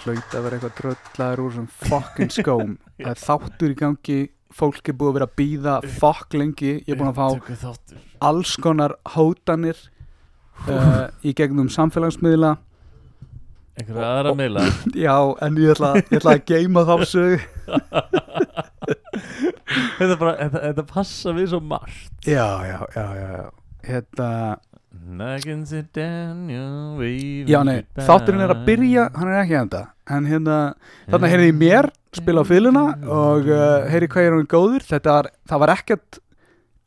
Hlaut að vera eitthvað dröllaður úr sem fucking skóm. Það er þáttur í gangi Fólk er búið að vera að býða fokk lengi. Ég er búin að fá alls konar hótanir uh, Í gegnum samfélagsmiðla. Einhverja aðra meila Já, en ég ætla, ég ætla að geima þá sög þetta, bara, þetta, þetta passa við svo margt. Já, já, já, já, já. Já, nei, þátturinn er að byrja Hann er ekki enda. En hérna, þarna heyrði ég mér spila á fyluna Og uh, heyrði hvað ég er hann góður. Þetta var, það var ekkert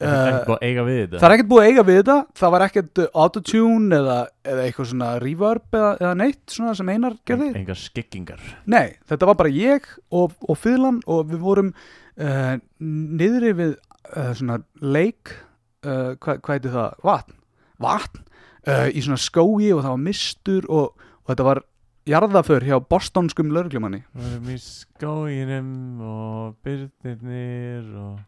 er þetta? Það er ekkert búið að eiga við þetta. Það var ekkert uh, autotune eða, eða eitthvað svona reverb eða, eða neitt svona sem einar gerði. Engar skikkingar Nei, þetta var bara ég og, og fyrlan og við vorum uh, niðri við uh, svona leik uh, hvað, hvað heitir það? Vatn Vatn uh, í svona skói og það var mistur og, og þetta var jarðaför hjá bostonskum lauruglumanni Við erum í skóginum og byrnirnir og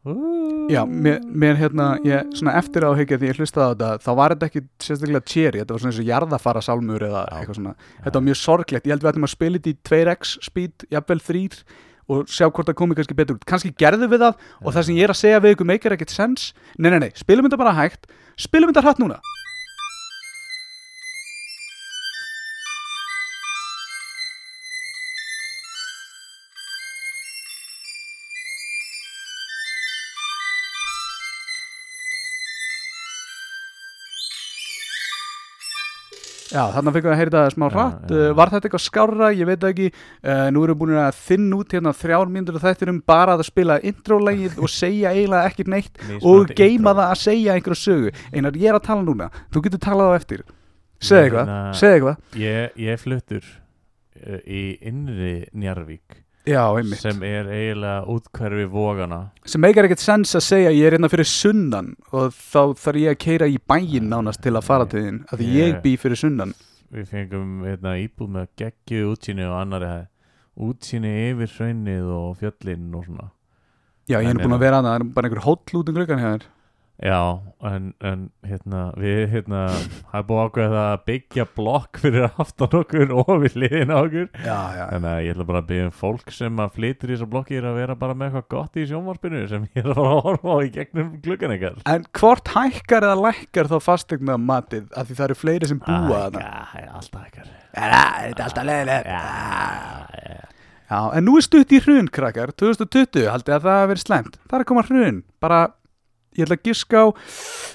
Já, mér, mér hérna, ég, svona eftir áhyggja því ég hlustaði á þetta, þá var þetta ekki sérstaklega cherry, þetta var svona eins og jarðafara sálmur eða Já. eitthvað svona, þetta var mjög sorglegt. Ég held við ættum að spila þetta í 2x speed jafnvel 3 og sjá hvort það komi kannski betur út, kannski gerðum við það og það sem ég er að segja við ykkur meikar ekkert sens nei, nei, nei, spilum þetta bara hægt. Spilum þetta hratt núna Já, þarna fengum við að heyra þetta smá hratt. já. uh, Var þetta eitthvað skárra? Ég veit ekki. Uh, Nú erum við búin að þinn út hérna þrjár myndur og þetta um bara að spila introlægið og segja eiginlega ekkert neitt og geima það að segja einhverju sögu. Einar, ég er að tala núna. Þú getur talað á eftir. Segð eitthvað, Hérna- segð eitthvað. Ég, ég er fluttur uh, í innri Njarvík Já, einmitt. sem er eiginlega útkverfi vógana Sem meikar ekkert sens að segja ég er hérna fyrir sunnan og þá þarf ég að keira í bæinn nánast til að fara til þín því Ég- ég bý fyrir sunnan. Við fengum hérna, íbúð með geggju útsýni og annari hæð útsýni yfir hraunið og fjöllin og svona. Já, ég er búin að vera að það er bara einhver hóll út um gluggan hjá þér Já, en, en hérna, við hérna, er búið að ákveða það að byggja blokk fyrir aftan okkur og við liðin okkur. Já, já, Þannig að ég ætla bara að byggja um fólk sem að flytur í þessar blokkir að vera bara með eitthvað gott í sjónvarpinu sem ég er að fara að horfa á í gegnum gluggan ykkar. En hvort hækkar eða lækkar þá fastegna matið af því það eru fleiri sem búa Já, það er alltaf ykkar Þetta er alltaf leiðilegt? Já, já. Já, en nú er stutt í hrun, krakkar. 2020, haldið að það hafi verið slæmt. Það er að koma hrun, bara ég ætla að giska á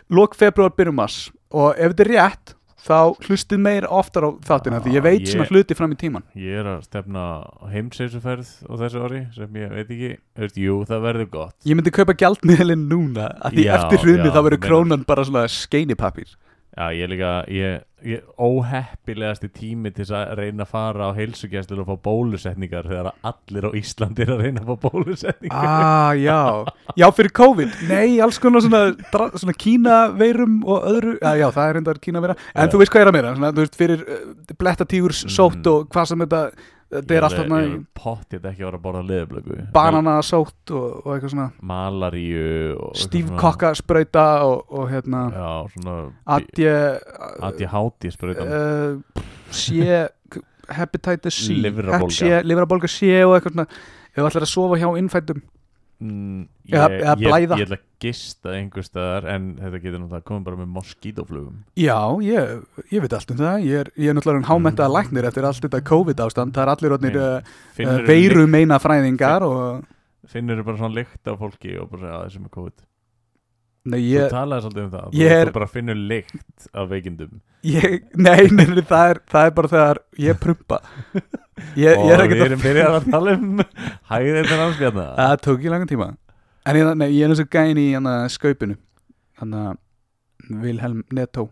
lok februar, byrjum mars. Og ef þetta er rétt þá hlustið meir oftar á þáttina því ég veit Ég- svona hluti fram í tíman Ég er að stefna heimseysuferð á þessu ári sem ég veit ekki, veist, jú, það verður gott. Ég myndi kaupa gjaldmiðlinn núna að því Já, eftir hrunni þá verður krónan bara svona skeinipapír Já, ég er líka, ég, ég óheppilegasti tími til að reyna að fara á heilsugjæslu og fá bólusetningar þegar allir á Íslandi er að reyna að fá bólusetningar Ah, já, já fyrir COVID Nei, alls konar svona, svona kínaveirum og öðru Já, já, það er reyndar kínaveira En Já. þú veist hvað ég er að meira, svona, þú veist, fyrir uh, blettatígur sótt Mhm. og hvað sem þetta Þetta er allt þarna í. Pottið ekki að vera að borða leðublöku banana sótt og, og eitthvað svona. Malaríu Stífkokka sprauta og, og hérna svona Adje Addi háti sprautan uh, sé hepatitis C livrabólga C og eitthvað svona. Ef þú ætlar að sofa hjá innfættum mm, ég, ég, blæða. ég ætla að gista einhver staðar en þetta getur náttúrulega komið bara með moskítoflugum Já, ég, ég veit allt um það. Ég er, ég er náttúrulega en hámentaða Mm. læknir eftir allt þetta COVID ástand, það er allir orðnir uh, Finnur uh, veiru meina fræðingar og finnur bara svona lykt af fólki og bara segja að þessum er COVID nei, Þú ég, talaði svolítið um það Þú er- þú bara finnur lykt af veikindum. Ég nei, nei, nei það, er, það er bara þegar ég prumpa. Ég, ég Og er við að erum byrjað að tala um hæðir þetta námsbjarna það tók í langan tíma. En ég, nei, ég er eins og gæn í hana, skaupinu. Hann Vilhelm Netto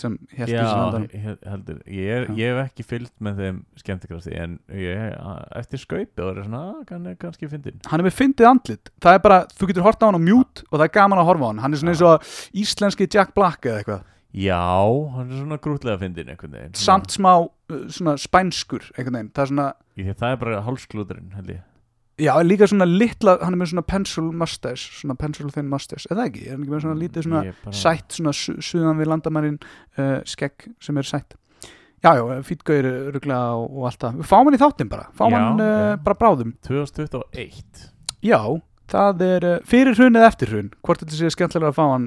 sem held í Já, þessu landan he- heldur. Ég, ég hef ekki fylgt með þeim skemmtikrafti en ég, eftir skaupi er "Ah, kann, kannski fyndin hann er með fyndið andlit. Það er bara, þú getur hort á hann á mute og það er gaman að horfa á hann. Hann er svona eins og íslenski Jack Black eða eitthvað. Já, hann er svona grútlega fyndin samt smá uh, svona spænskur það er svona Það er bara hálsklúðurinn held ég já, líka svona litla, hann er með svona pencil mustache, svona pencil thin mustache. Eða ekki, er hann ekki með svona lítið svona bara- sætt, svona su suðan við landamærin uh, skegg sem er sætt? Já, já, fýtgauður ruglega og, og allt það. Við fáum hann í þáttinn bara, fáum Já, hann uh, bara bráðum. 2021 já, það er uh, fyrir hrun eða eftir hrun hvort þetta sé skemmtilega að fá hann?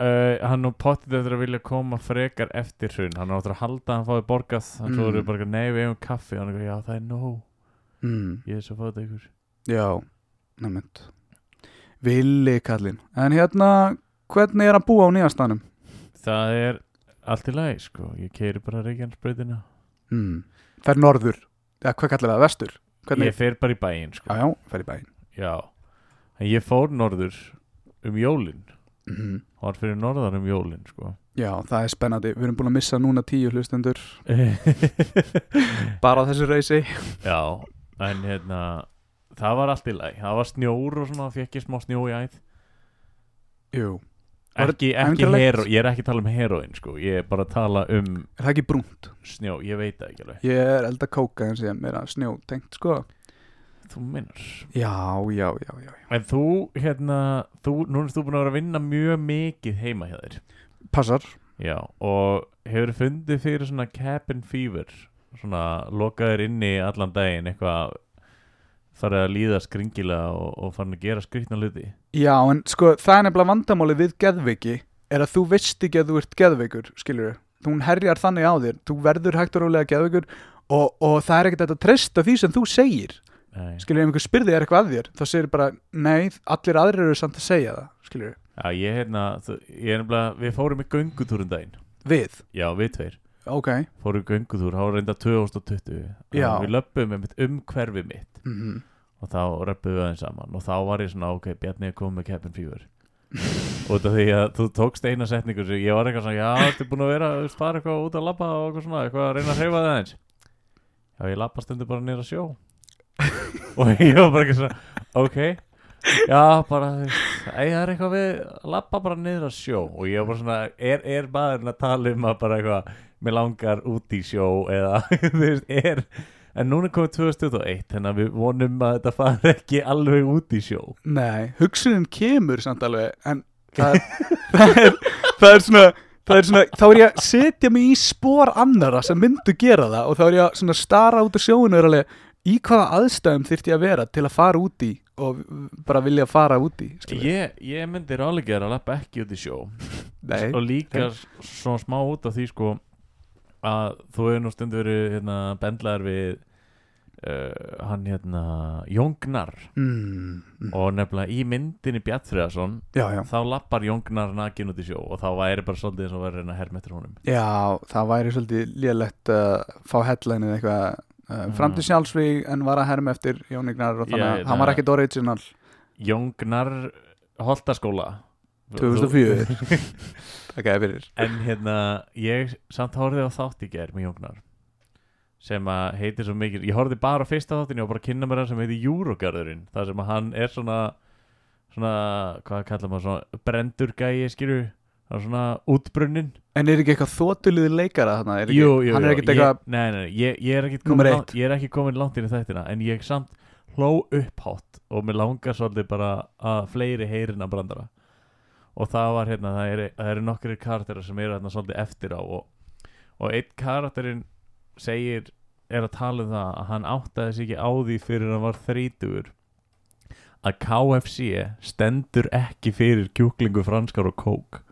Uh, hann og pottið eftir að vilja koma frekar eftir hrun. Hann áttur að halda að hann fái borgað. Hann Mm. svo eru bara, nei við hefum kaffi. Og hann er, já það er nóg, mm. ég er svo fáið ykkur. Já, nefnt. Villi kallinn. En hérna, hvernig er að búa á nýjastanum það er allt í lagi sko, ég keiri bara Reykjanesbrautina. Mm. það er norður, ja, hvað kallar það, vestur? Hvernig, ég fer bara í bæinn sko, já, já, fer í bæinn. Já. En ég fór norður um jólin. Mm. var fyrir norðar um jólin sko. Já, það er spennandi, við erum búin að missa núna tíu hlustendur. Bara á þessu reysi. Já, en hérna það var allt í lagi, það var snjór og svona, fekk ég smá snjó í æð. Jú, ekki, ekki hero, ég er ekki að tala um heroin sko, ég er bara að tala um er það ekki brúnt? snjó, ég veit það ekki alveg. Ég er elda kóka en sem er að snjó tengt sko. Þú minnar já, já, já, já, en þú, hérna, þú, nú erst þú búin að vera að vinna mjög mikið heima hjá þér. Passar. Já, og hefur fundið fyrir svona cabin fever svona lokaðir inni allan daginn eitthvað farið að líða skringilega og, og farin að gera skrikna hluti. Já, en sko, það er nefnilega vandamáli við geðveiki er að þú veist ekki að þú ert geðveikur, skilur þú herjar þannig á þér, þú verður hægt og rólega geðveikur og, og það er ekkert að treysta því sem þú segir. Nei. skilur, ef einhver spyrði er eitthvað að þér þá segir bara, nei, allir aðrir eru samt að segja það, skilur já, ég hérna, ég er nefnilega við fórum í göngutúrum daginn. Við, já, við tveir ok. Fórum í göngutúr, þá var reynda 2020 Já. við löpum um um hverfi mitt. Mm og þá röpum við aðeins saman. Og þá var ég svona, ok, Bjarni er komið með cabin fever. Af því að þú tókst eina setningu sem ég var eitthvað svona, já, ertu búin að vera fara eitthvað út að labba og eitthvað svona eitthvað að reyna að hreyfa það eins já, ég labba stundu bara að sjó. Og ég var bara eitthvað svona ok, já, bara það er eitthvað við labba bara að sjó. Og ég var bara svona, er, er maðurinn að tala um að bara eitthvað, mér langar út í sjó eða, þú veist, er en núna komið 2021 þannig að við vonum að þetta fari ekki alveg út í sjó. Nei, hugsunin kemur samt alveg en það það er, það er svona Það er svona, þá er ég að setja mig í spór annara sem myndu gera það og þá er ég að stara út á sjóinu alveg, í hvaða aðstæðum þyrfti ég að vera til að fara út í og bara vilja fara út í ég, ég myndi rálegjara að lappa ekki út í sjó. Nei, og líka s- svona smá út af því sko að þú hefur nú stundu verið hérna, bendlaðar við uh, hann hérna Jóngnar mm, mm, og nefnilega í myndinni Bjartfriðarsson þá lappar Jóngnar nakin út í sjó og þá væri bara svolítið eins og að herma eftir honum. Já, það væri svolítið lélegt að fá headlineið eitthvað uh, Mm. fram til sjálfsvíg en var að herma eftir Jón Ignar og þannig að hann var ekkit original. Jóngnar Holtaskóla 2004 Takk að fyrir. En hérna, ég samt horfði á þátt í ger með Jóngnar sem að heitir svo mikið ég horfði bara á fyrsta þáttin og bara að kynna mér hann sem heitir Júrogarðurinn það sem að hann er svona svona, hvað kallar maður svona brendur gæi, skilju hann er svona útbrunnin. En er ekki eitthvað þóttuliði leikara þarna? Er ekki, jú, jú, hann er jú, ekkert ég, eitthvað nei, nei, nei, ég, ég er langt, ég er ekki komin langt inn í þættina en ég samt hló upphátt og mér langar svolítið bara að fleiri heyrina brandara og það var hérna, það eru eru nokkri karakterar sem eru hérna svolítið eftir á og, og einn karakterinn segir, er að tala um það að hann áttaði sig ekki á því fyrir hann var þrítugur að KFC stendur ekki fyrir kjúklingu franskar og kók.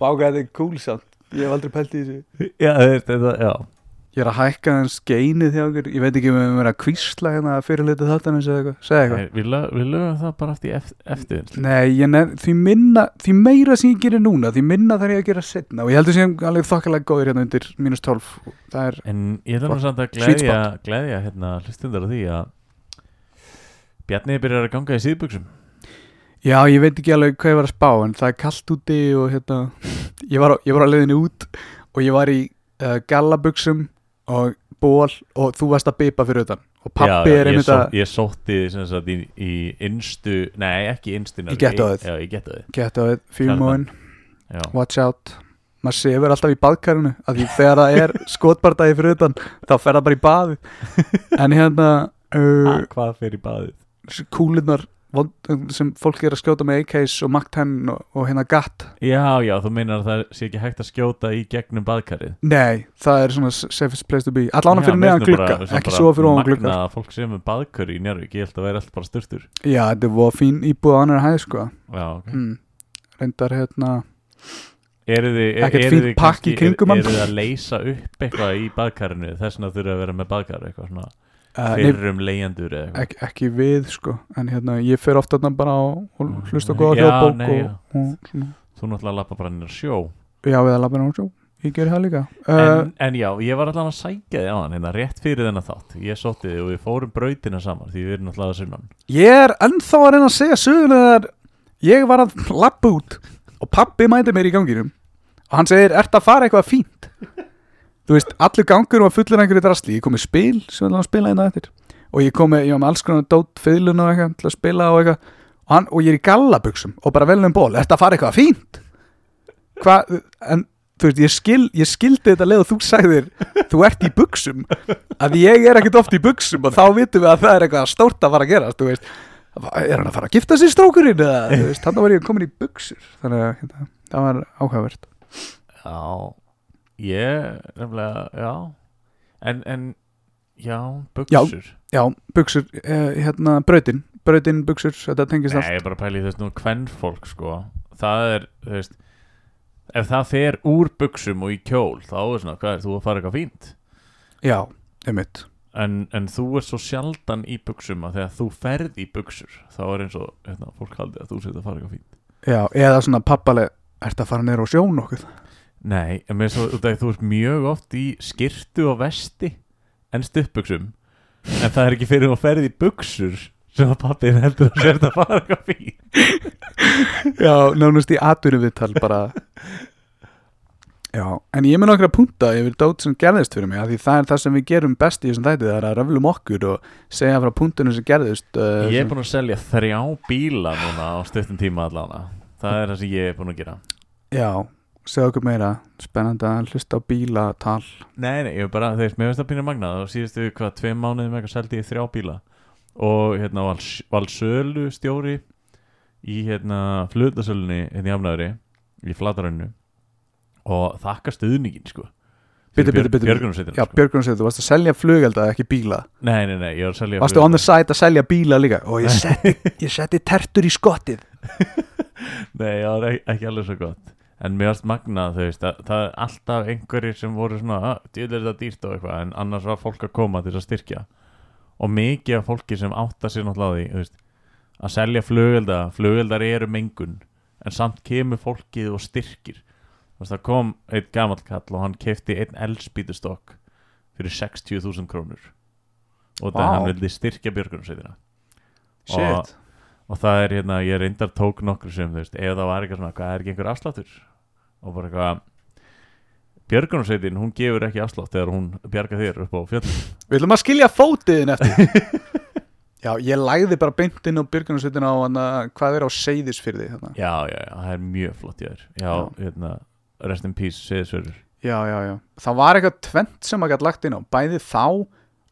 Vága þetta er cool samt. Ég hef aldrei pælt í þessu. Já, þetta, já Ég er að hækka þenn skeinið hjá okkur Ég veit ekki um við höfum verið að kvísla hérna fyrir hluti þáttan eins og eitthvað. Segð eitthvað. Nei, við, lög, við lögum það bara eftir, eftir, eftir Nei, ég nefn, því minna Því meira sem ég gerir núna Því minna þarf ég að gera setna Og ég heldur sem alveg þokkalega góðir hérna undir mínus 12 Það er En ég nú samt að Sweet gleðja, gleðja hérna, hlustundar á því að Bjarni byrjar að ganga í síðbuxum. Já, ég veit ekki alveg hvað ég var að spá En það er kallt úti og hérna Ég var á, ég var á Og ég var í uh, gallabuxum Og ból Og þú varst að bipa fyrir utan. Og pappi er ég, einmitt að ég sótti sem sagt, í, í innstu Nei, ekki innstuna Í. Já, í við, fjúmóin Já, Watch out. Maður sefur alltaf í því þegar það er skotbardagi fyrir utan þá fer það bara í baði en hérna uh, hvað fyrir baðið? kúlunar vond, sem fólk er að skjóta með AKs og MAC-10 og, og hérna GATT Já, já, þú meinar að það sé ekki hægt að skjóta í gegnum baðkarið? Nei, það er svona safest place to be. Allána fyrir bara- sem ekki svo fyrir ofan glugga. Magnað að fólk sem er baðkar í Njárvík Ég held að vera alltaf bara styrtur Já, þetta var fín íbúð á annar hæð sko. Já, ok. Mm. Reyndar hérna er, Ekkert þið pakk í kringum. Eru þið að leysa upp eitthvað í baðkarinu? Þess vegna þurfa að vera með baðkar Eitthvað svona uh, nei, fyrrum leyendur eitthvað? ekki, við sko. En hérna, ég fer ofta þarna bara og Mm, hlusta góða hljóðbók Þú náttúrulega lappa bara á sjó. Já, við að labba náttúrulega Ég gerir það líka. Uh, en, en já, ég var allan að sækja þig á hann hérna rétt fyrir þennan þátt. Ég sótti þig og við fórum brautina saman Því við erum náttúrulega að sunnan Ég er ennþá að reyna að segja söguna þegar ég var að labba út og pappi mæti mér í ganginum og hann segir, ert að fara eitthvað fínt? Þú veist, allur gangur var fullur einhverju drasli, ég kom með spil sem við ætlum að spila einna eftir. Og ég kom með, ég var með alls konar dót, fiðlun og eitthvað til að spila og eitthvað. Og, hann, og ég er í gallabuxum og bara vel um ból, ert að fara eitthvað fínt? Hvað, en þú veist, ég, skil, ég skildi þetta leið og þú sagðir, þú ert í buxum. Að ég er ekkert oft í buxum og þá vitum við að það er eitthvað stórt að fara að gerast, þú veist. Er hann að fara að gifta sér strókurinn eða, þú veist, þannig var ég komin í buxur. Þannig að hérna, það var áhugavert. Já, ég nefnilega, já. En, en, já, buksur já, buxur, eh, hérna, brautin. Brautin, buxur, þetta tengist Nei, allt. ég er bara að pæla í þess nú hvern fólk sko. Það er, þú veist Ef það fer úr buksum og í kjól Þá er svona, hvað er, þú að fara eitthvað fínt? Já, einmitt. En, en þú er svo sjaldan í buksum að þegar þú ferð í buksur þá er eins og, hérna, fólk haldi að þú setja að fara eitthvað fínt. Já, eða svona pappaleg, ert að fara neyra á sjón okkur Nei, en mér er af því þú ert mjög oft í skirtu og vesti en stuppbuksum en það er ekki fyrir að ferð í buksur sem að pappin heldur að setja að fara eitthvað fínt. Já, nánast í atvinnu viðtal bara. Já, en ég mun okkur að punta yfir dót sem gerðist fyrir mig, því það er það sem við gerum best í þessum þætti, það er að röflum okkur og segja frá punktinu sem gerðist uh, Ég er búin að selja þrjá bíla núna á stuttum tíma allána það er það sem ég er búin að gera. Já, segja okkur meira spennandi að hlusta á bílatal. Nei, nei, ég er bara, þeir, mér finnst það pínu magnað. Og síðustu, hvað, tveim mánuðum eitthvað seldi ég þrjá bíla. Og hérna var sölu stjóri í hérna flutasölunni hérna í Hafnæðri í Flatarönnu og þakka stuðningin sko. Bíddu, bíddu. Björgunarsveitina Já, sko. Björgun segir, þú varst að selja flugelda ekki bíla? Nei, nei, nei, ég var að selja Varstu on the side að selja bíla líka? Og ég setti, ég setti tertur í skottið. Nei, ekki, ekki alveg svo gott En mér varst magnað, þú veist, að, það er alltaf einhverjir sem voru svona, að, djöðlega er þetta dýrt og eitthvað, en annars var fólk að koma til þess að styrkja. Og mikið af fólki sem átta sér náttúrulega því, veist, að selja flugelda, flugeldar eru mengun, en samt kemur fólkið og styrkir. Veist, það kom einn gamall kall og hann kefti einn eldspýtustokk fyrir 60.000 krónur. Og það Vá. hann vildi styrkja björgunarsveitina. Shit Og það er hérna, ég reyndar tók nokkru sem, þú veist, ef það var eitthvað svona, hvað er ekki einhver afsláttur? Og bara eitthvað, Björgunarsveitin, hún gefur ekki afslátt þegar hún bjarga þér upp á fjöllum. Við ætlum að skilja fótiðin eftir Já, ég læði bara beintinn á björgunarsveitina á hana, hvað er á seyðisfyrði þarna. Já, já, já, það er mjög flott ég er. Já, Já. hérna, rest in peace, segðisverður. Já, já, já Það var eitthvað tvent sem að gætt lagt inn á Bæði þá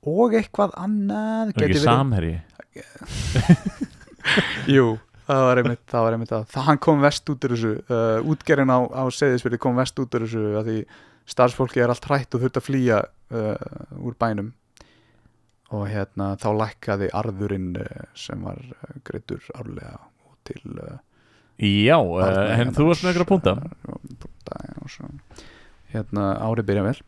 og eitthvað annað Það er ekki samherji. Jú, það var einmitt það, var einmitt það. hann kom vest út úr þessu uh, útgerinn á, á seyðisfyrði kom vest út úr þessu að því starfsfólki er allt hrætt og þurft að flýja uh, úr bænum og hérna þá lækkaði arðurinn uh, sem var uh, greittur árlega og til uh, Já, uh, barna en þú varst með einhverja punta. punta hérna árið byrja vel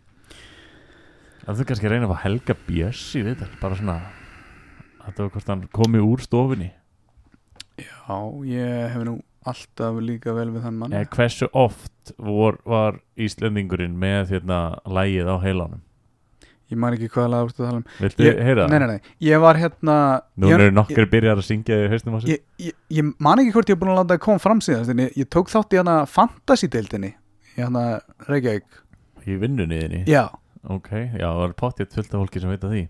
Það þú kannski að reyna að Helga Björs í þetta, bara svona, að það var hvort hann komi úr stofinni. Já, ég hef nú alltaf líka vel við þann mann. Eða hversu oft vor, var Íslendingurinn með hérna lægið á heilanum? Ég man ekki hvaða lag þú tala um. Viltu ég, heyra það? Nei, nei, nei, ég var hérna Nú eru nokkur byrjar að syngja í haustum á sig ég, ég, ég man ekki hvort ég er búin að láta það koma fram síðast en ég, tók þátt í hana fantasy-deildinni í hana Reykjavík. Í vinnunni þinni? Já, Ok, já, það var pottjætt fullt af fólki sem veit að því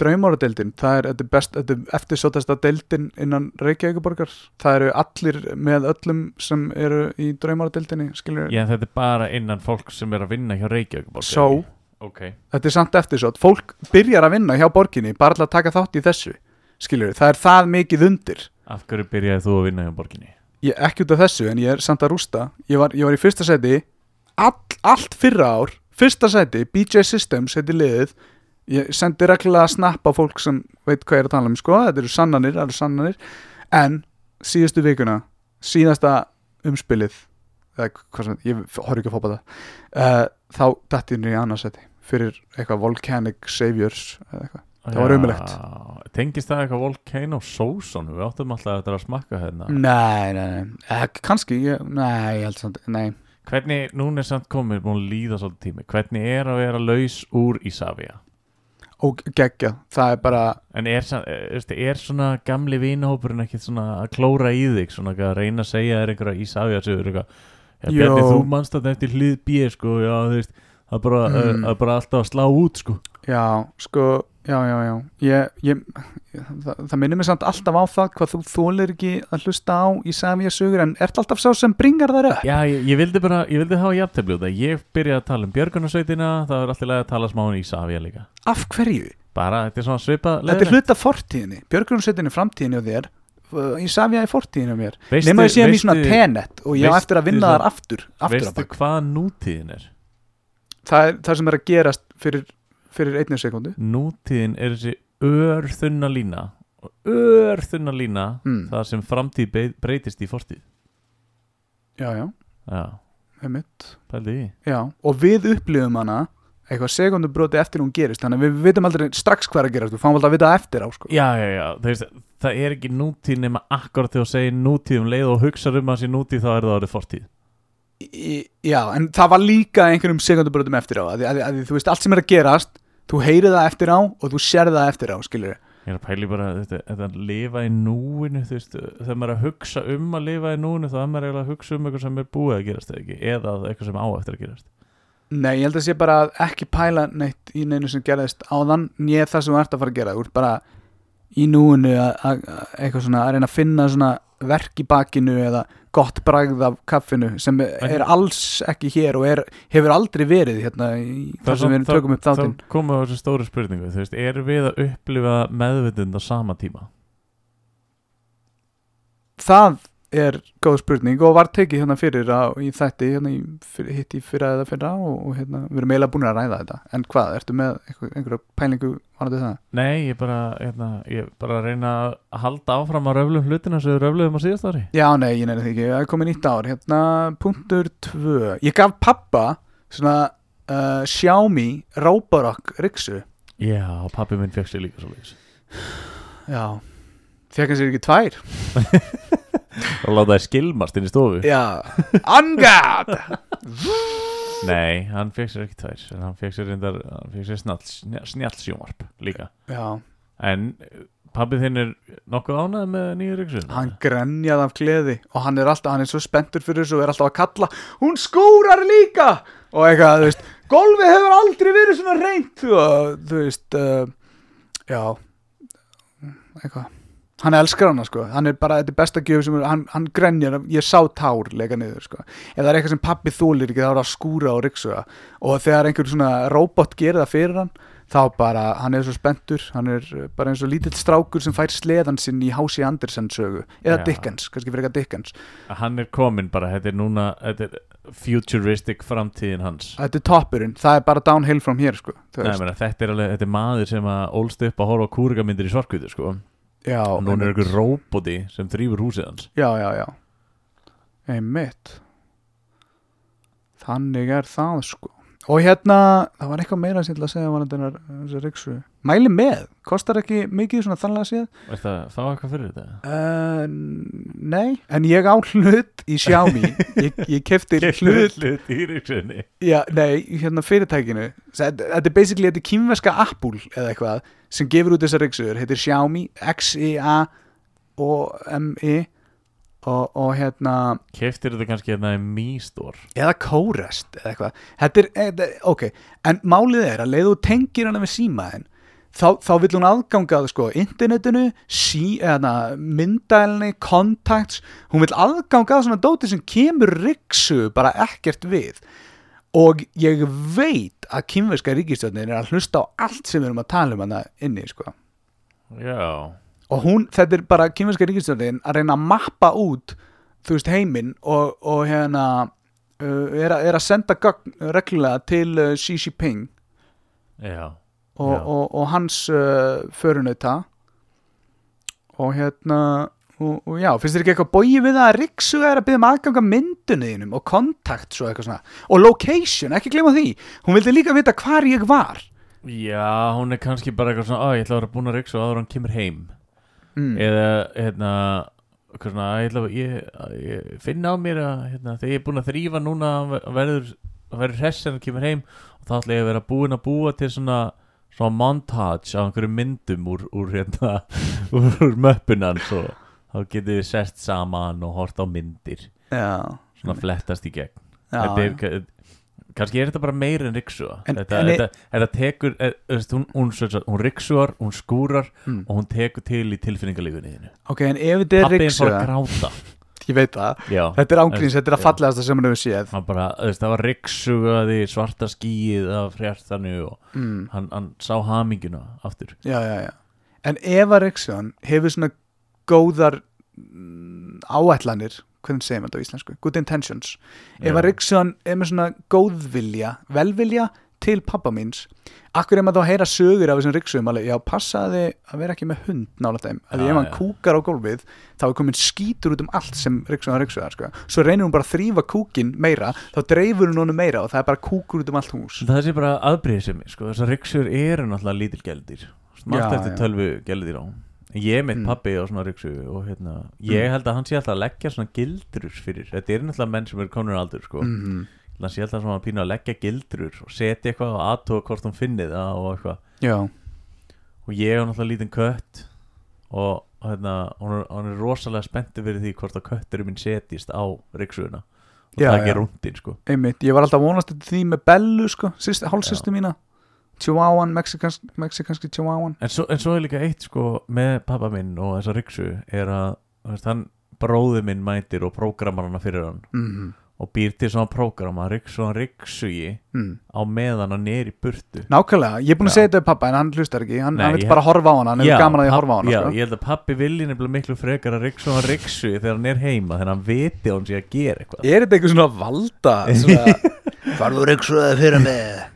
draumáradeildin það er, er er eftirsótasta deildin innan Reykjavíkuborgar það eru allir með öllum sem eru í draumáradeildinni skilur, Já, þetta er bara innan fólk sem er að vinna hjá Reykjavík borg, So? ekki? Ok, þetta er samt eftirsótt. Fólk byrjar að vinna hjá borginni bara til að taka þátt í þessu skilur það er það mikið undir. Af hverju byrjaði þú að vinna hjá borginni? ég, ekki út af þessu en ég er samt að rústa. Ég var, ég var í fyrsta seti all, allt fyrra ár, fyrsta seti BJ Systems heiti liðið ég sendi reglulega snappa fólk sem veit hvað ég er að tala um sko, þetta eru sannanir, eru sannanir. En síðustu vikuna síðasta umspilið eða hvað sem, ég horf ekki að fópa það uh, þá ég niður í annarsæti fyrir eitthvað Volcanic Saviors eða eitthvað. Það var ömurlegt. Já, Tengist það eitthvað Volcano Sóson? Við áttum alltaf eftir að smakka hérna. Nei, nei, nei, eh, kannski ég, Nei, ég held samt, nei. Hvernig, núna er samt komið búin að líða svolítið tími. Hvernig er að vera laus úr Ísafja? Og geggja, það er bara En er, er, veistu, er svona gamli vinahópurinn ekki svona að klóra í þig svona að reyna að segja þér einhverja Jó. Bjarni, þú manst þetta eftir hlið B sko, já, veist Það er bara, Mm. er bara alltaf að slá út sko Já, sko, já, já, já. Ég, ég, það, það minnir mig samt alltaf á það hvað þú þólir ekki að hlusta á í Savia sögur en ert alltaf sá sem bringar þær upp? Já, ég, ég vildi bara, ég vildi hafa jafntefli út að ég byrjaði að tala um Björgunarsveitina það er alltaf að tala smá um Ísafja líka. Af hverju? Bara, þetta er svona svipa Þetta er hluta fortíðinni, Björgunarsveitin er framtíðinni á þér í Savia er fortíðinni á mér. Veistu- Nefna ég sé mér í svona tenet og ég á eftir að vinna það- þar aftur, aftur Veistu hvað nútíðin er? það er það sem er að gerast fyrir, fyrir einni sekundu Nútíðin er þessi örþunna lína örþunna lína mm. það sem framtíð breytist í fortíð. Já, já, Já, Já, og við upplifum hana eitthvað sekundubróti eftir hún gerist þannig að við vitum aldrei strax hvað er að gerast við fáum alltaf að vita það eftir á sko. Já, já, já, það, veist, það er ekki nútíð nema akkurat þegar þú segir nútíð um leið og hugsa um að sé nútíð þá er það orðið fortíð. Í- Já, en það var líka einhverjum sekundubrótum eftir á að, að, að, þú veist allt sem er að gerast þú heyrir það eftir á og þú sér það eftir á skilur Ég er að pæli bara þetta, þetta að lifa í núinu þú veist, þegar maður er að hugsa um að lifa í núinu þá er maður eiginlega að hugsa um eitthvað sem er búið að gerast eða ekki, eða eitthvað sem á eftir að gerast. Nei, ég held að sé bara að ekki pæla neitt í neinu sem gerðist áðan nýja það sem þú ert að fara að gera. Þú ert bara í núinu að, svona að reyna að finna svona verk í bakinu eða gott bragð af kaffinu sem er alls ekki hér og er, hefur aldrei verið hérna í þar sem við erum tökum upp þáttinn Þá komum við á þessu stóru spurningu þú veist, erum við að upplifa meðvitund á sama tíma? það er góð spurning og var tekið hérna fyrir á, í þætti hérna í, fyrir, hitt í fyrra eða fyrra og, og hérna, við erum eiginlega búin að ræða þetta. En hvað, ertu með einhver, einhverja pælingu varandi það? Nei, ég bara, hérna, ég bara að reyna að halda áfram að röflum hlutina sem við röfluðum á síðast ári. Já, nei, ég nefnir því ekki, það er komið nýtt ár. Hérna, punktur tvö. Ég gaf pappa svona uh, Xiaomi Roborok Rixu. Já, pappi minn fekk sér líka svo leiðis Já, fekk hann sér ekki tvær og láta það skilmast inn í stofu. Já, angad Nei, hann fekk sér ekki tvær en hann fekk sér, reyndar, hann fekk sér snall, snjall sjónvarp líka. Já, En pabbi þinn er nokkuð ánægð með nýju ryksun hann grenjað af gleði og hann er alltaf, hann er svo spenntur fyrir þessu og er alltaf að kalla, hún skúrar líka! Og eitthvað, þú veist golfið hefur aldrei verið svona reynt og þú veist uh, já eitthvað hann elskar hana sko, hann er bara þetta er besta gjöf sem hann, hann grenjar, ég sá tár leika niður sko, ef það er eitthvað sem pappi þúlir ekki þá er það að skúra og ryksuga og þegar einhver svona robot gerir það fyrir hann þá bara, hann er svo spenntur. Hann er uh, bara eins og lítill strákur sem fær sleðan sinn í H.C. Andersen sögu. Eða Já. Dickens, kannski fyrir eitthvað Dickens. Hann er komin bara, þetta er núna þetta er futuristic framtíðin hans. Þetta er toppurinn, það er bara downhill from here sko, Nei, mena, þetta, er alveg, þetta er maður sem að ólst upp að horfa á kúrikamindir í svarkvítu sko. Já, og núna er einhver róboti sem þrýfur húsið hans. Já, já, já. Einmitt. Þannig er það sko og hérna, það var eitthvað meira sem ég ætla að segja var þetta riksu mæli með, kostar ekki mikið svona þannig að séð. Veist það, fá eitthvað fyrir þetta? uh, nei, en ég á hlut í Xiaomi. Ég, ég kefti hlut. hlut í ryksunni. Já, nei, hérna fyrirtækinu. Þetta er basically, þetta er kýmverska Apple eða eitthvað, sem gefur út þessar riksuður heitir Xiaomi, X-I-A og M-I og, og hérna Keftir þetta kannski hérna í Mi Store eða Kórest eða eitthvað. Þetta er, þetta, ok, en málið er að leiðu tengir hana með símaðin þá, þá vill hún aðgangað sko internetinu, sí, eða myndælni, contacts. Hún vill aðgangað svona dóti sem kemur riksu bara ekkert við. Og ég veit að kynverska ríkistjórnin er að hlusta á allt sem við erum að tala um hana inni sko. Já, og hún, þetta er bara kynverska ríkistjórnin að reyna að mappa út þú veist heiminn og, og hérna uh, er, að, er að senda gögn reglulega til uh, Xi Jinping. Já, og, Já. og, og hans uh, förunauta. Og hérna og, og já, finnst þér ekki eitthvað bóið við það að Riksuga er að byggja um aðganga myndunniðinum og kontakt svo eitthvað svona? Og location, ekki gleyma því. Hún vildi líka vita hvar ég var. Já, hún er kannski bara eitthvað svona, að ég ætla að vera búin að riksu áður en hann kemur heim mm. eða, hérna svona, ég ég, ég finna á mér að, hérna, þegar ég er búin að þrýfa núna að verður, verður hress en hann kemur heim og þá ætla ég að vera búin að búa til svona svona montage á einhverju myndum úr, úr hérna, úr, úr möppunans og þá getum við sest saman og hort á myndir. Já, svona flettast í gegn. Já, þetta er, kannski er þetta bara meira en riksua En- þetta, þetta, þetta tekur e, veist, hún, hún, hún, riksuar, hún skúrar mm. og hún tekur til í tilfinningalífunni ok, en ef þetta er gráta. Ég veit það, já, þetta er ángríns, þetta er að Já. fallegasta sem hann hefur séð. Bara, það var riksugaði svarta skíið af hjartanu og mm. hann, hann sá haminguna aftur. Já, já, já. En ef að Riksugan hefur svona góðar mm, áætlanir hvernig segir maður þetta á íslensku, good intentions. Ef að Riksugan er með svona góðvilja, velvilja til pappa míns akkur er maður þá heyra sögur af þessum Riksugum alveg, já, passaði að vera ekki með hund nála þeim, að ef hann já. kúkar á gólfið þá er komin skítur út um allt sem Riksugan Riksugan, sko, svo reynir hún bara að þrýfa kúkin meira, þá dreifur hún honum meira og það er bara kúkur út um allt hús. Það sé bara aðbreyðsemi, sko, þessar riksur eru náttúrulega ég mitt Mm. pappi á svona riksu og hérna, ég held að hann sé alltaf að leggja svona gildrur fyrir, þetta er náttúrulega menn sem eru konur aldur, sko, mm. mm hann sé alltaf svona að pína að leggja gildrur og setja eitthvað og aðtóa hvort hún finni það og eitthvað. Já, og ég er náttúrulega lítinn kött og hérna, hún er, hún er rosalega spenntið fyrir því hvort að kötturinn minn setjist á riksuðuna og það ekki rúndin sko. Einmitt, ég var alltaf vonast því með Bellu, sko, hálfsýstu mína Chihuahuan, mexikansk, mexikanski Chihuahuan. En svo, en svo er líka eitt sko með pappa minn og þessa riksu er að veist, hann bróði minn mætir og prógramar hana fyrir hann mm og býr til svona prógrama riksu hann riksugi mm. á meðan hann er í burtu. Nákvæmlega, ég er búin að segja þetta við pappa en hann hlustar ekki, hann, hann vil ég- bara horfa á hana hann hefur gaman að ég horfa á hana já, sko. ég held að pappi vilji nefnilega miklu frekar að riksu hann riksugi þegar hann er heima þegar hann viti að hann sé að gera eitthvað. Er þetta eitthvað svona valda svona, Farðu ryksuðið fyrir mig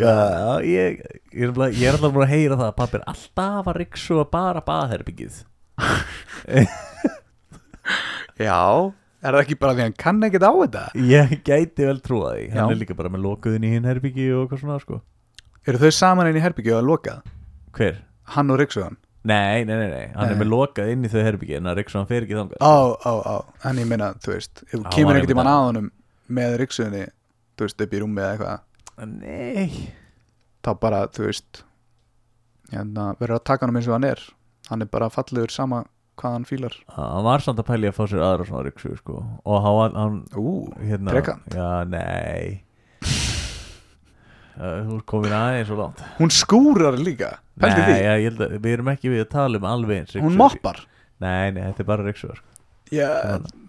Já, ég, ég, er er alltaf búin að heyra það að pappi er alltaf að riksuga bara baðherbyggið Já, er það ekki bara því að hann kann ekkert á þetta? Ég gæti vel trúa því. Hann Já. er líka bara með lokuðin í hinn herbyggi og eitthvað svona sko. Eru þau saman inn í herbyggju að lokað? Hver? Hann og ryksuðan Nei, nei, nei, nei, hann Nei. er með lokað inn í þau herbyggi en að riksugan fer ekki þangað. Á, á, á, en ég meina, þú veist Ef þú Á, kemur hann er ekkert í mann með að honum með ryksuðinni Þú veist, upp í rúmi eða eitthvað Nei. Þá bara, þú veist hérna, Verður að taka hann eins og hann er. Hann er bara fallegur sama hvað hann fílar. Hann var samt að pæli að fá sér aðra svona riksu sko. Og hann, hann Ú, hérna Trekant. Já, nei. Þú er komin aðeins svo langt. Hún skúrar líka Pældi Nei, því, já, ég held að við erum ekki við að tala um alveg eins hún moppar. Nei, nei, þetta er bara riksugar Já,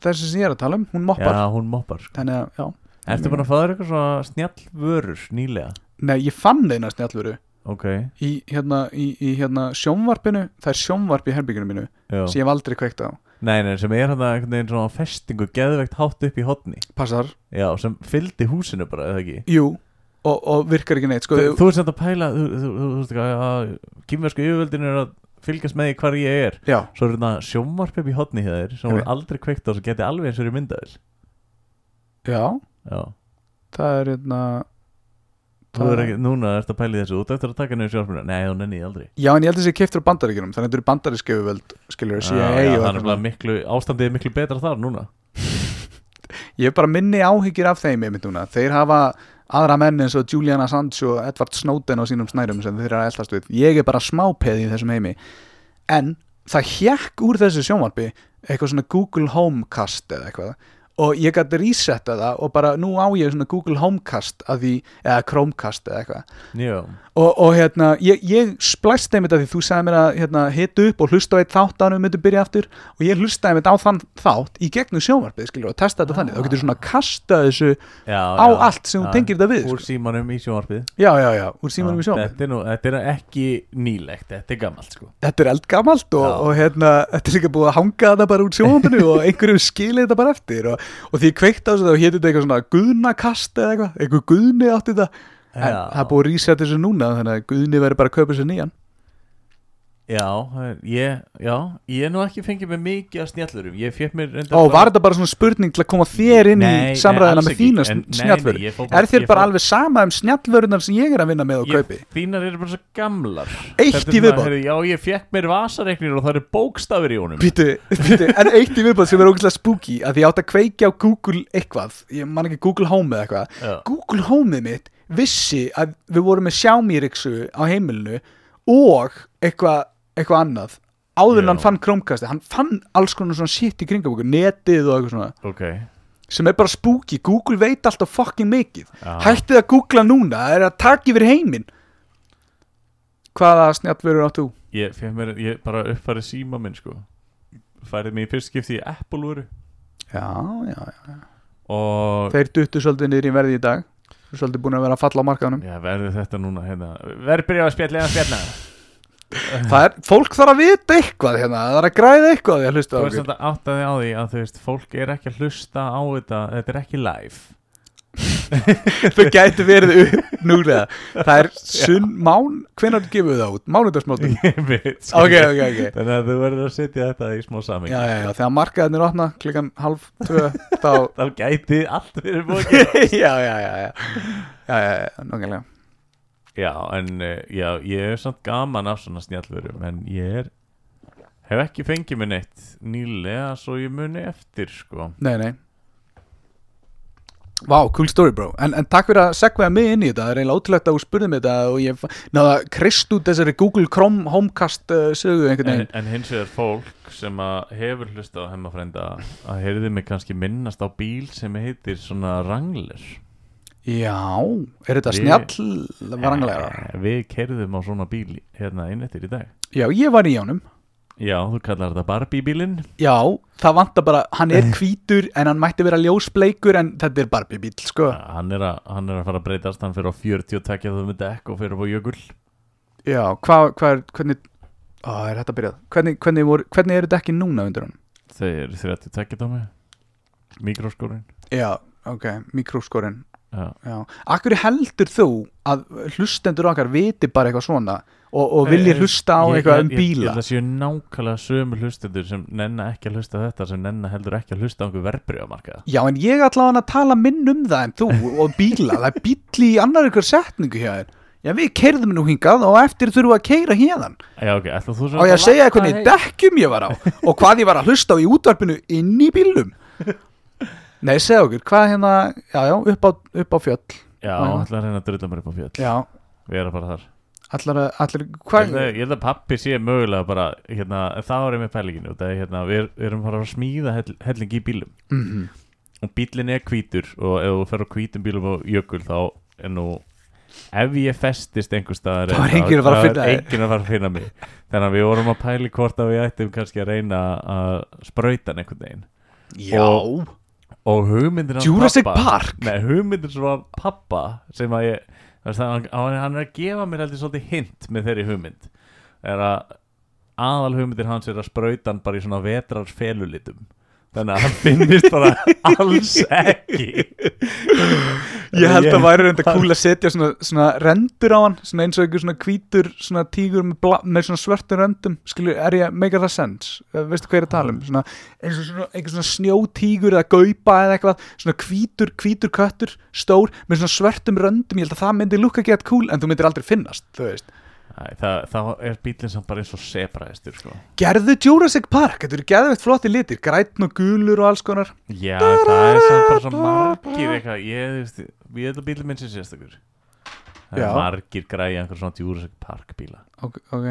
þessi sem ég er að tala um, hún moppar. Já, hún moppar sko. Þannig að, já Ertu búin að þér eitthvað svona snjall vörur nýlega? Nei, ég fann eina snjallvöru. Ok, í, hérna, í, í hérna sjónvarpinu Það er sjónvarp í herbygginu mínu já. sem ég hef aldrei kveikt á. Nei, nei, sem er hann einhvern veginn svona festingu geðveikt hátt upp í hotni Passar, Já, sem fylgdi húsinu bara, eða ekki? Jú Og, og virkar ekki neitt sko, Þú, þú ert samt að pæla, þú, þú, þú, þú veist ekki að kýmversku yfirvöldin er að fylgjast með því hvar ég er. Já, Svo er þetta sjónvarp upp í hotni hjá þér sem voru aldrei kveikt á sem geti alveg eins og er myndaðil já, Já, það er hérna þú er ekki, núna ertu að pæla í þessu. Þú ert eftir að taka niður sjónvarpinu Nei, þú nenni ég aldrei. Já, en ég held að þessi keiftur á bandaríkjunum Þannig að þetta eru bandarísku yfirvöld Skiljur, CIA Já, já, og það er miklu, ástandið er miklu betra þar núna. Ég hef bara minni áhyggjur af þeim einmitt núna. Þeir hafa aðra menn eins og Julian Assange og Edward Snowden á sínum snærum sem þeir eru að eldast við. Ég er bara smápeð í þessum heimi. En það hjekk úr þessu sjónvarpi eitthvað svona Google Homecast eða eitthvað og ég gæti resetta það og bara nú á ég svona Google Homecast að því, eða Chromecast eða eitthvað og, og hérna, ég, ég splæst einmitt að því þú sagði mér að hérna, hita upp og hlusta á eitt þátt ánum myndi byrja aftur. Og ég hlusta einmitt á þann þátt í gegnum sjónvarpið skilur og testa þetta Ah. þannig, þá getur svona kasta þessu já, á já. allt sem þú tengir þetta við úr sko. símanum í sjónvarpið. Já, já, já, úr símanum í sjónvarpið. þetta er, nú, þetta er ekki nýlegt, þetta er gammalt sko. Þetta er eldgamalt og, og hérna, þetta er líka búið að hanga þetta bara úr sjónvarpinu og einhverjum skilið þetta bara eftir. Og, og því ég kveikt á þessu þá héti þetta eitthvað svona guðnakast eða eitthvað, eitthvað guðni átti þetta en Já. það er búið að reset þessu núna þannig að guðni verður bara að kaupa sér nýjan Já, ég, já, ég er nú ekki fengið með mikið af snjallurum Ég fekk mér reyndar Ó, bara- var þetta bara svona spurning til að koma þér inn Nei, í samræðina alls með ekki. þína En- nei, nei, ég fór Er þér ég bara fór- alveg sama um snjallvörunar sem ég er að vinna með og ég, kaupi? Þínar eru bara svo gamlar Eitt Þetta er í svona, viðbót. heyrðu, Já, ég fekk mér vasareiknir og það eru bókstafir í honum Býtu, býtu, en eitt í viðbót sem er ógæslega spooky að því ég átt að kveikja á Google eitthvað ég man ekki Google Home eða eitthvað Já, Google Homeið mitt vissi að við vorum með Rixu á heimilinu og eitthvað eitthva annað áður en hann fann Chromecast hann fann alls konar svona shit í kringum okkur netið og eitthvað svona. Ok. Sem er bara spooky, Google veit alltaf fucking mikið. Já. hættið að googla núna, það er að taka yfir heiminn. Hvaða snjallverður áttu? Ég mér, ég bara uppfærið síma minn sko. Færið mig í fyrst skipti í Apple vöru Já, já, já. Og þeir duttu svolítið niður í verði í dag svolítið búin að vera að falla á markaðunum Já, verður þetta núna hérna. Verður byrjað að spjalla eða spjalla? Það er, fólk þarf að vita eitthvað hérna, það er að græða eitthvað því að hlusta á Þú veist okkur. þetta áttaði á því að þú veist Fólk er ekki að hlusta á þetta Þetta er ekki live þau gæti verið upp núlega. Það er sunn mán, hvenær gefur það út? Ég veit sko. ok, ok, ok Þannig að þú verður að setja þetta í smá saming já, já, já, þegar markaðin er opna klukkan halv tvö þá Þá gæti allt verið bókið já, já, já, já. Já, já, nokkulega Já, en uh, já, ég er samt gaman af svona snjallverum En ég er Hef ekki fengið mér neitt nýlega Svo ég muni eftir sko. Nei, nei Vá, cool story bro. En, en takk fyrir að segvaða mig inn í þetta. Það er eiginlega ótrúlegt að þú spurði mig þetta og ég náða krist út þessari Google Chrome Homecast uh, sögu einhvern en, veginn. en hins vegar fólk sem hefur hlustað á hemmafrænda að heyrði mig kannski minnast á bíl sem heitir svona Wrangler. Já, er þetta snjall? Eh, Við kerðum á svona bíl hérna inn eftir í dag. Já, ég var í ánum Já, þú kallar þetta Barbie bílinn Já, það vantar bara, hann er hvítur en hann mætti vera ljósbleikur en þetta er Barbie bíl, sko hann, er að- hann er að fara að breytast, hann fyrir á 40 og tekja þau með dekk og fyrir á jökul Já, hvað, hvað er, hvernig Ó, er þetta byrjað? Hvernig, hvernig, voru, hvernig eru ekki núna undir hann? Eru 30 tekja þá með Mikroskórin Já, ok, mikróskorinn Já. Já, akkur heldur þú að hlustendur okkar viti bara eitthvað svona og, og vilji Eh, hlusta á Ég- eitthvað ég- um ég- Ég bíla held að séu nákvæmlega sömu hlustendur sem nenna ekki að hlusta þetta sem nenna heldur ekki að hlusta á einhver verbreyfamarkaða Já, en ég ætla að tala minn um það en þú og bíla, það er bíl í annar ykkur setningu hjá þér. Já, við keirðum nú hingað og eftir þurfum við að keira hérðan Já, ok, ætla þú svo og ég segja hvernig dekkjum ég var á og hvað ég var að hlusta á í útvarpinu inn í bílum Nei, segja okkur, hvað hérna, já, já, upp á, upp á á fjöll. Já, Við erum bara þar allar, allar, Ég hvað ég held að pappi sé mögulega bara hérna, það var einmitt pælinginu það er, hérna, við, erum bara að smíða hell, helling í bílum. Mm og bílinn er hvítur og ef þú fer á hvítum bílum á jökul þá er nú ef ég festist einhver staðar Þá er enginn að fara að að finna mig. Þannig að við vorum að pæli hvort að við ættum kannski að reyna að sprauta hann einhvern veginn. Já, og hugmyndir hans Jurassic pabba Park? Nei, hugmyndir svo af pappa sem að ég hann, hann er að gefa mér heldur svolítið hint með þeirri hugmynd. Er að aðal hugmyndir hans er að sprauta hann bara í svona vetrar felulitum þannig að hann finnist bara alls ekki. Ég held að væri reynda cool að setja svona, svona rendur á hann svona eins og einhver svona hvítur svona tígur með, bla, með svona svörtum röndum. Skilur, er ég, make það sense? Eh, veistu hvað ég er að tala um? Svona, eins og svona, svona snjótígur eða gaupa eða eitthvað. Svona hvítur, hvítur köttur stór með svona svörtum röndum. Ég held að það myndi lukka gett cool en þú myndir aldrei finnast þú veist það, það er bílinn samt bara eins og sebraðistur sko. Gerðu Jurassic Park, þetta eru geðveikt flotti litir grætn og gulur og alls konar. Já, það er samt bara svo margir eitthvað. Ég, held að bílinn minn sé sérstakur. Það Já. er margir græði einhver svona Jurassic Park bíla Ok, ok.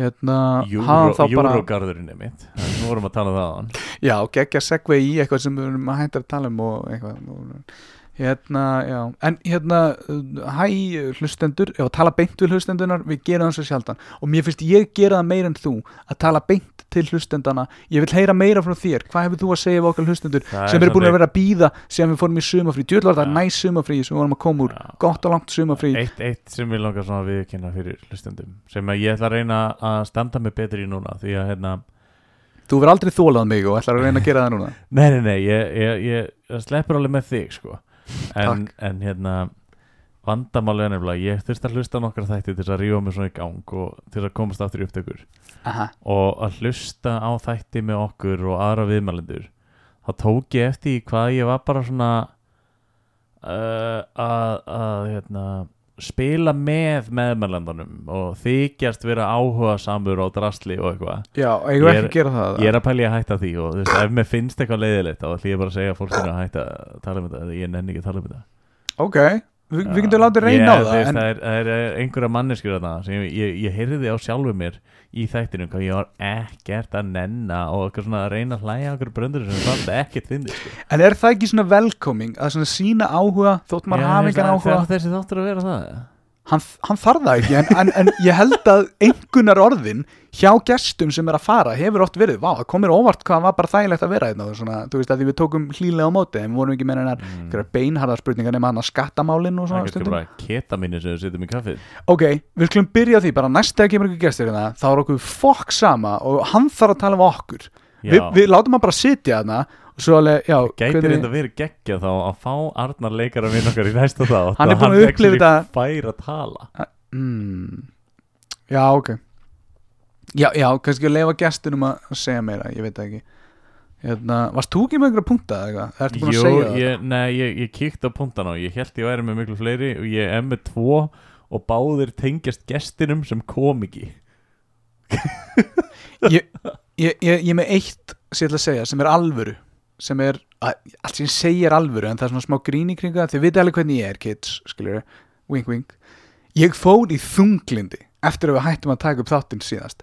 Hérna, Eurogarðurinn er mitt. Nú vorum að tala um það á hann Já, geggja segvei í eitthvað sem við erum að hætta að tala um og eitthvað. og, Hérna, já, en hérna hæ hlustendur, ef að tala beint við hlustendunar, við gerum það svo sjaldan. Og mér finnst ég gera það meira en þú að tala beint til hlustendana ég vil heyra meira frá þér, hvað hefur þú að segja við okkar hlustendur Það sem eru búin að vera að býða sem við fórum í sumafrí, djöðl var það Já. næs sumafrí sem við vorum að koma úr, Já. gott og langt sumafrí. Eitt, eitt sem ég langar svona að viðkynna fyrir hlustendum sem ég ætla að reyna að standa mig betur í núna því að hérna Þú verður aldrei þólað mig og ætlar að reyna að gera það núna. Nei, nei, nei, ég, ég, ég sleppur alveg með þig sko en, en hérna vandamáli er nefnilega, ég þurfti að hlusta á nokkra þætti til þess að rífa mig svona í gang og til þess að komast aftur í upptökur Aha. og að hlusta á þætti með okkur og aðra viðmælendur þá tók ég eftir hvað ég var bara svona uh, að, að hérna, spila með meðmælendunum og þykjast vera áhuga samur og drasli og eitthvað. Já, ég er- ekki gera það? Ég er að pæli að hætta því og þú veist, ef mér finnst eitthvað leiðilegt þá ætlum ég bara að segja fólkinu að hætta að tala um þetta ég nenni ekki að tala um þetta. Ok, Vi, við getum látið reyna á Ég- þú það veist, en, Það er, það er einhverja manneskjur þarna sem ég, ég, ég heyrði á sjálfu mér í þættinu hvað ég var ekkert að nenna og eitthvað svona að reyna að hlæja okkur bröndur sem fannst ekkert fyndið sko. en er það ekki svona velkoming að svona sína áhuga þótt maður Já, hafi veist, engan það- áhuga Það þessi þáttur að vera það hann, hann þarf það ekki en, en, en ég held að einhvernar orðin hjá gestum sem er að fara hefur oft verið, vá, það komir óvart hvað var bara þægilegt að vera hérna og svona, þú veist að því við tókum hlýlega á móti en við vorum ekki með hennar mm. mm. beinharða spurningar nema hann að skattamálin og Það svona er kannski stundum bara ketaminu sem við setjum í kaffið ok, við skulum byrja því bara næst þegar kemur ekki gestur hérna þá er okkur fokk sama og hann þarf að tala um okkur við, við látum hann bara sitja þarna og svo alveg, já, Gæti reynda verið geggja þá að fá Arnar leikara minn okkar í næsta þá Hann er búinn að upplifa þetta- fær að tala. Mm, já, ok. Já, já, kannski að leifa gestunum að að segja meira, ég veit það ekki. Hérna, varst þú ekki með einhverja punkta eða eitthvað, það ertu búin að Jú, segja það? ég, nei, ég, ég kíkti á punktana og ég held ég væri með miklu fleiri og ég er með tvo og báðir tengjast gestinum sem kom ekki. Ég, ég, ég, ég er með eitt sem ég ætla að segja, sem er alvöru sem er, allt sem ég segi er alvöru en það er svona smá grín í kringa þið viti alveg hvernig ég er, kids, skiljur wink wink, ég fór í þunglindi eftir að við hættum að taka upp þáttinn síðast.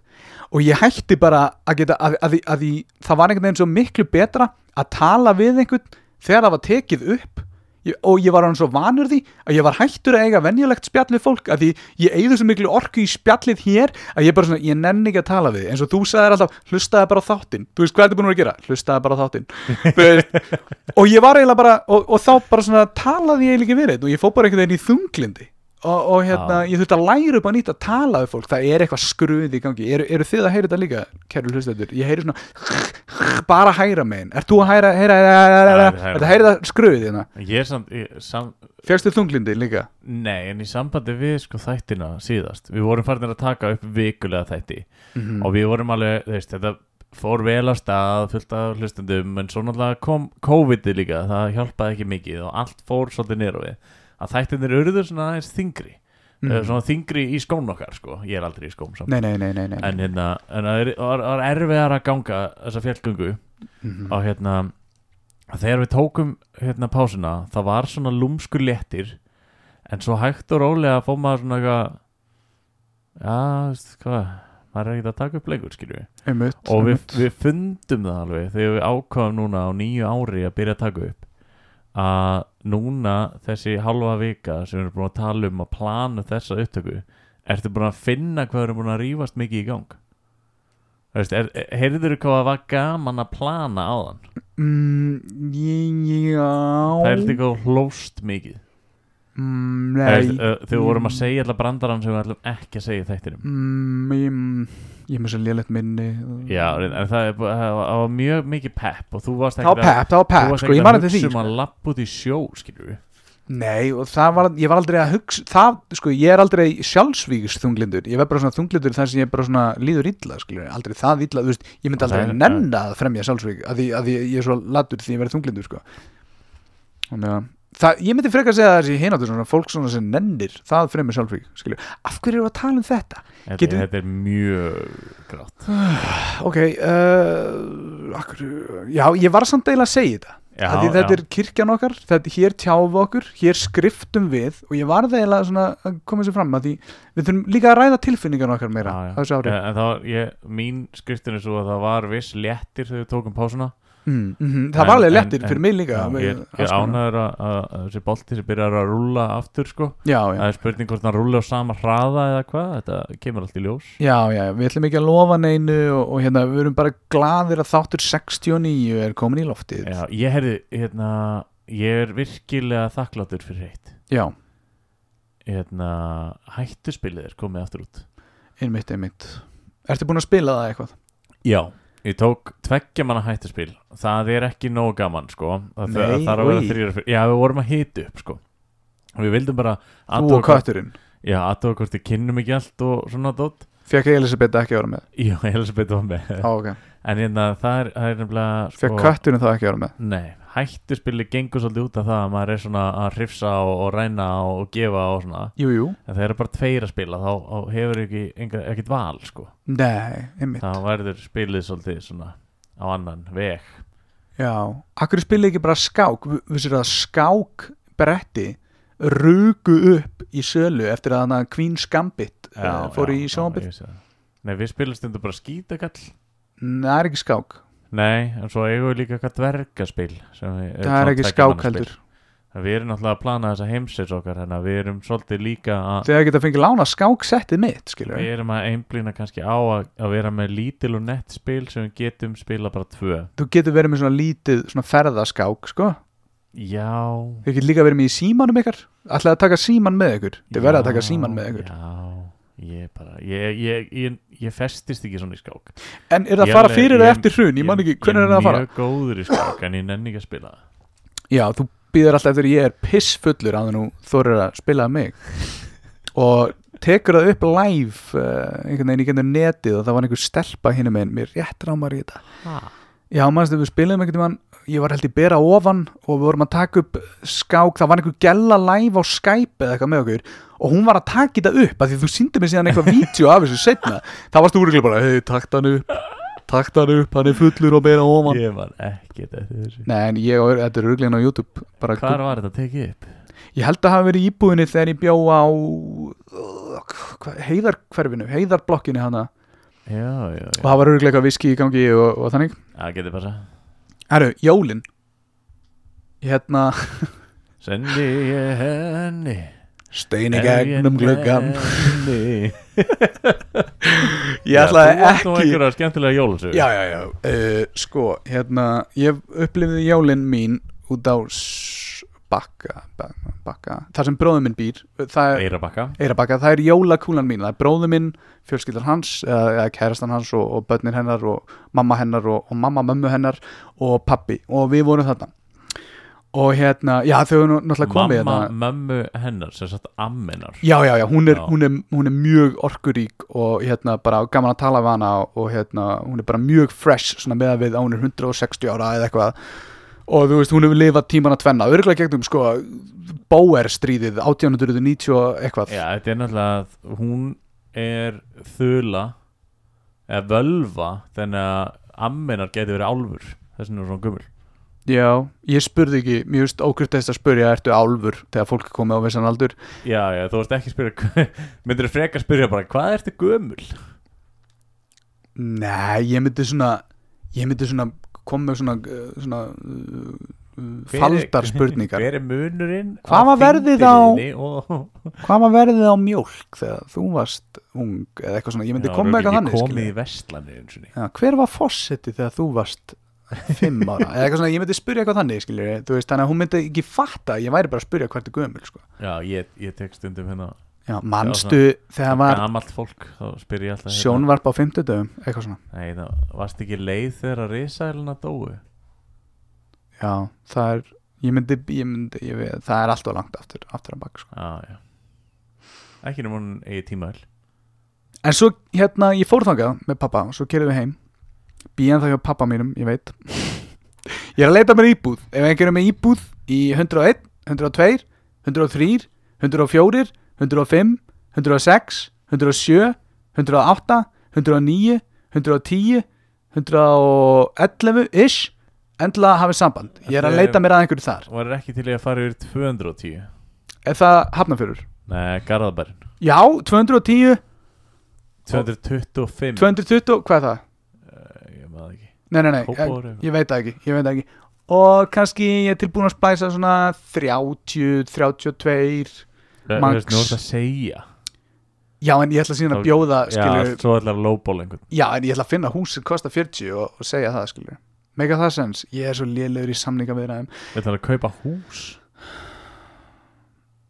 Og ég hætti bara að geta að, að, að, að það var einhvern veginn svo miklu betra að tala við einhvern þegar það var tekið upp ég, og ég var hann svo vanur því að ég var hættur að eiga venjulegt spjall við fólk að því ég eigðu svo miklu orku í spjallið hér að ég bara svona, ég nenni ekki að tala við eins og þú sagðir alltaf, hlustaði bara á þáttinn. Þú veist hvað þetta búin að gera, hlustaði bara á þáttinn. Og ég var eiginlega bara og, og þá bara svona talaði ég eiginlega ekki þetta og ég fór bara einhvern veginn í þunglindi og, og hérna, ég þurfti að læra upp á nýtt að tala við fólk, það er eitthvað skruð í gangi. Eru, eru þið að heyra þetta líka, kæru hlustendur? Ég heyri svona bara hæra megin, ert þú að hæra, heyra, heyra, þetta heyri það skruð hérna, Ég er samt, sam, fjárstu þunglindi líka? Nei, en í sambandi við sko þættina síðast. Við vorum farin að taka upp vikulega þætti. Mm og við vorum alveg, þú veist, þetta fór vel að stað, fullt af hlustendum en svo náttúrulega kom COVID líka. Það hjálpaði ekki mikið og allt fór svolítið á við að þættinir urður svona aðeins þingri mm. svona þingri í skón okkar sko, ég er aldrei í skóm samt nei, nei, nei, nei, nei. en hérna, en það er, var erfiðar að ganga þessa fjallgöngu Mhm. og hérna þegar við tókum hérna pásuna það var svona lúmskur léttir en svo hægt og rólega fór maður svona eitthvað já, veist hvað maður er ekkert að taka upp lengur skilju Einmitt, og við, einmitt. við fundum það alveg þegar við ákvaðum núna á nýju ári að byrja að taka upp að núna þessi halva vika sem við erum búin að tala um að plana þessa upptöku ertu búin að finna hvað við erum búin að rífast mikið í gang? Þú heyrður hvað það var gaman að plana á þann mm, já. Það er eitthvað hlóst mikið mm, Það nei. uh, þegar vorum að segja alla brandarann sem við ætlum ekki að segja þættinum. Mm, ég, ég er með svo lélegt minni. Já, en það, það var- það var mjög mikið pepp og þú varst það var ekkert að- pepp, það var pepp sko, ég ekkert man að hugsa um sko. að lappa út í sjó við Nei, og það var, ég var aldrei að hugsa það, sko, ég er aldrei sjálfsvíks þunglindur, ég verð bara svona þunglindur þar sem ég bara svona líður illa, skilur, aldrei það illa, þú veist, ég myndi aldrei Það er- nenna að fremja sjálfsvík, að því, að því ég er svo latur því ég verð þunglindur, sko. Þannig að, það, ég myndi frekar að segja þessi hináttur svona, fólk svona sem nennir það fremja sjálfsvík, skilur, af hverju eru að tala um þetta? þetta, Getum- þetta er mjög grátt. Ok, uh, akkur, já, ég var samt eiginlega að segja þetta. Já, að þetta já. er kirkjan okkar, þetta hér tjáfa okkur hér skriftum við og ég var það eiginlega svona að koma sér fram að því við þurfum líka að ræða tilfinningar okkar meira Já, þessu ári. En það var, ég, mín skriftin er svo að það var viss léttir þegar við tókum pásuna mm, mm, það En- var alveg lettir fyrir mig líka Já, ég, ég ánæður að, að, að þessi bolti sem byrjar að rúlla aftur sko. Já, já, Það er spurning hvort hann rúli á sama hraða eða hvað Þetta kemur allt í ljós. Já, já, við ætlum ekki að lofa neinu og, og hérna, við erum bara gladir að þáttur 69 er komin í loftið. Já, ég heyrði, hérna Ég er virkilega þakkláttur fyrir heitt já. Hérna, hættuspilið er komið aftur út. Einmitt, einmitt. Ertu búin að spila það eitthvað? Já Ég tók tveggja manna hættuspil. Það er ekki nógu gaman sko. Það Nei, þarf að vera oj. þrýra Já, við vorum að hita upp sko. Og við vildum bara Þú og kötturinn. Já, aðtóða hvort við kynnum ekki allt og svona dótt Fekk Elisabeth ekki að vera með? Já, Elisabeth var með. Á, ok. En hérna, það er, það er nefnilega sko, Fekk kötturinn þá ekki að vera með? Nei, hættuspili gengur svolítið út af það að maður er svona að hrifsa og, og ræna og, og gefa og svona. Jú, jú. En það eru bara tveir að spila þá, þá hefur ekki ekkit val sko. Nei, einmitt. Það verður spilið svolítið svona á annan veg. Já. Akkur spila ekki bara skák? Vi- Vissir að skák bretti rugu upp í sölu eftir að hana Queen's Gambit uh, fór í sjónbyrð ég sé það. Nei, við spilum stundu bara skítakall. Það er ekki skák Nei, en svo eigum við líka eitthvað dvergaspil við- Það er ekki tveggja skák manna spil. heldur Við erum náttúrulega að plana þessa heimsins okkar Þannig að við erum svolítið líka að Þegar geta fengið lána skáksettið mitt skilur Við erum að einblýna kannski á að, að vera með lítil og nett spil sem við getum spila bara tvö. Þú getur verið með svona lítið svona ferðaskák sko. Já. Þið getur líka verið með í símanum ykkar. Ætlaði að taka síman með ykkur? Þið verða að taka síman með ykkur. Já, ég bara Ég, ég, ég, ég festist ekki svona í skák. En er það að fara fyrir eða eftir hrun? Ég man ekki, hvernig er það að fara? Ég er mjög góður í skák en ég nenni ekki að spila Já, þú býður alltaf eftir að ég er pissfullur að þú þorir að spila mig. Og tekur það upp live uh, einhvern veginn í gennum netið og það var einhver stelpa hinn með mér rétt rámar í þetta. Ha. Já, mannstu við spilum einhvern veginn ég var held í bera ofan og við vorum að taka upp skák, það var einhver gella live á Skype eða eitthvað með okkur og hún var að taka þetta upp að því þú síndi mig síðan eitthvað vídeo af þessu setna þá varst þú úruglega bara, hei, takt hann upp takt hann upp, hann er fullur og bera ofan. Ég var ekkert eftir þessu. Nei, en ég, og þetta er öruglega á YouTube. Bara Hvar var þetta að tekið upp? Ég held að hafa verið í íbúðinni þegar ég bjó á heiðarkverfinu, heiðarblokkinu hana. Já, já, og já það var öruglega eitthvað viski í gangi og, og þannig. Það getur bara Herru, jólin. Hérna Sendi ég henni Steini gegnum gluggan Ég ætlaði Þú átt nú ekki einhverja skemmtilega jólasögu Já, já, já. Uh, Sko, hérna Ég upplifði jólin mín út á bakka, bakka, bakka Það sem bróður minn býr. Eirabakka það er jólakúlan mín. Það er bróður minn, fjölskyldan hans eða, eða kærastan hans og, og börnin hennar og mamma hennar og, og mamma mömmu hennar og pappi og við vorum þarna og hérna, já þau eru nú náttúrulega komið Mamma, hérna. mömmu hennar sem sagt ammenar Já, já, já, hún er, Já. Hún, er, hún er mjög orkurík og hérna bara gaman að tala við hana og hérna hún er bara mjög fresh svona með að við að hún er 160 ára eða eitthvað. Og þú veist, hún hefur lifað tíman að tvenna örgulega gegnum sko Bauer stríðið 1890 og eitthvað. Já, þetta er náttúrulega að hún er þula eða völva þannig að ammenar getur verið álfur. Þess er hún svona gummul Já, ég spurði ekki, mér finnst ókristest að spurja ertu álfur þegar fólk er komið á vissan aldur? Já, já, þú veist ekki að spyrja myndir þú frekar spyrja bara, hvað ertu gömul? Nei, ég myndi svona ég myndi svona koma með svona, svona uh, faldar spurningar. Hver er munurinn Hvað var verðið á- og... Hvað var verðið á mjólk þegar þú varst ung eða eitthvað svona, ég myndi koma með eitthvað þannig hver var fósetti þegar þú varst fimm ára eða eitthvað svona, ég myndi spyrja eitthvað þannig skilur, veist, þannig að hún myndi ekki fatta ég væri bara að spyrja hvert er gömul sko. Já, ég, ég tek stundum hérna Já, manstu þegar var Gamalt fólk, þá spyr ég alltaf hérna, sjónvarp á fimmtudöfum eitthvað svona? Nei, það varst ekki leið þegar að risæluna dóu? Já, það er ég myndi, ég myndi ég veit, það er alltaf langt aftur, aftur að baka sko. Já, já. Ekki nema hún eigi tímaðil En svo hérna, ég fór þangað með pappa og svo kerðum við heim Býjan það hjá pappa mínum, ég veit Ég er að leita mér íbúð Ef einhver er með íbúð í 101, 102 103, 104 105, 106 107, 108 109, 110 111 ish Endla hafið samband Ég er að er- leita mér að einhverju þar Og er ekki til að fara yfir 210 Er það hafnafjörur? Nei, Garðabærin Já, 210, 225 220, hvað er það? Eh, Ég maður ekki nei, nei, nei, ég, eitthvað. ég veit það ekki, það ekki. Og kannski ég er tilbúin að splæsa svona 30, 32 Þú Max. Nú er þetta að segja. Já, en ég ætla síðan að bjóða Já, skilur, svo ætlar að lowball einhvern? Já, en ég ætla að finna hús sem kostar 40 og, og segja það, skilur mega það sens, ég er svo lélegur í samninga Við ætlar að kaupa hús.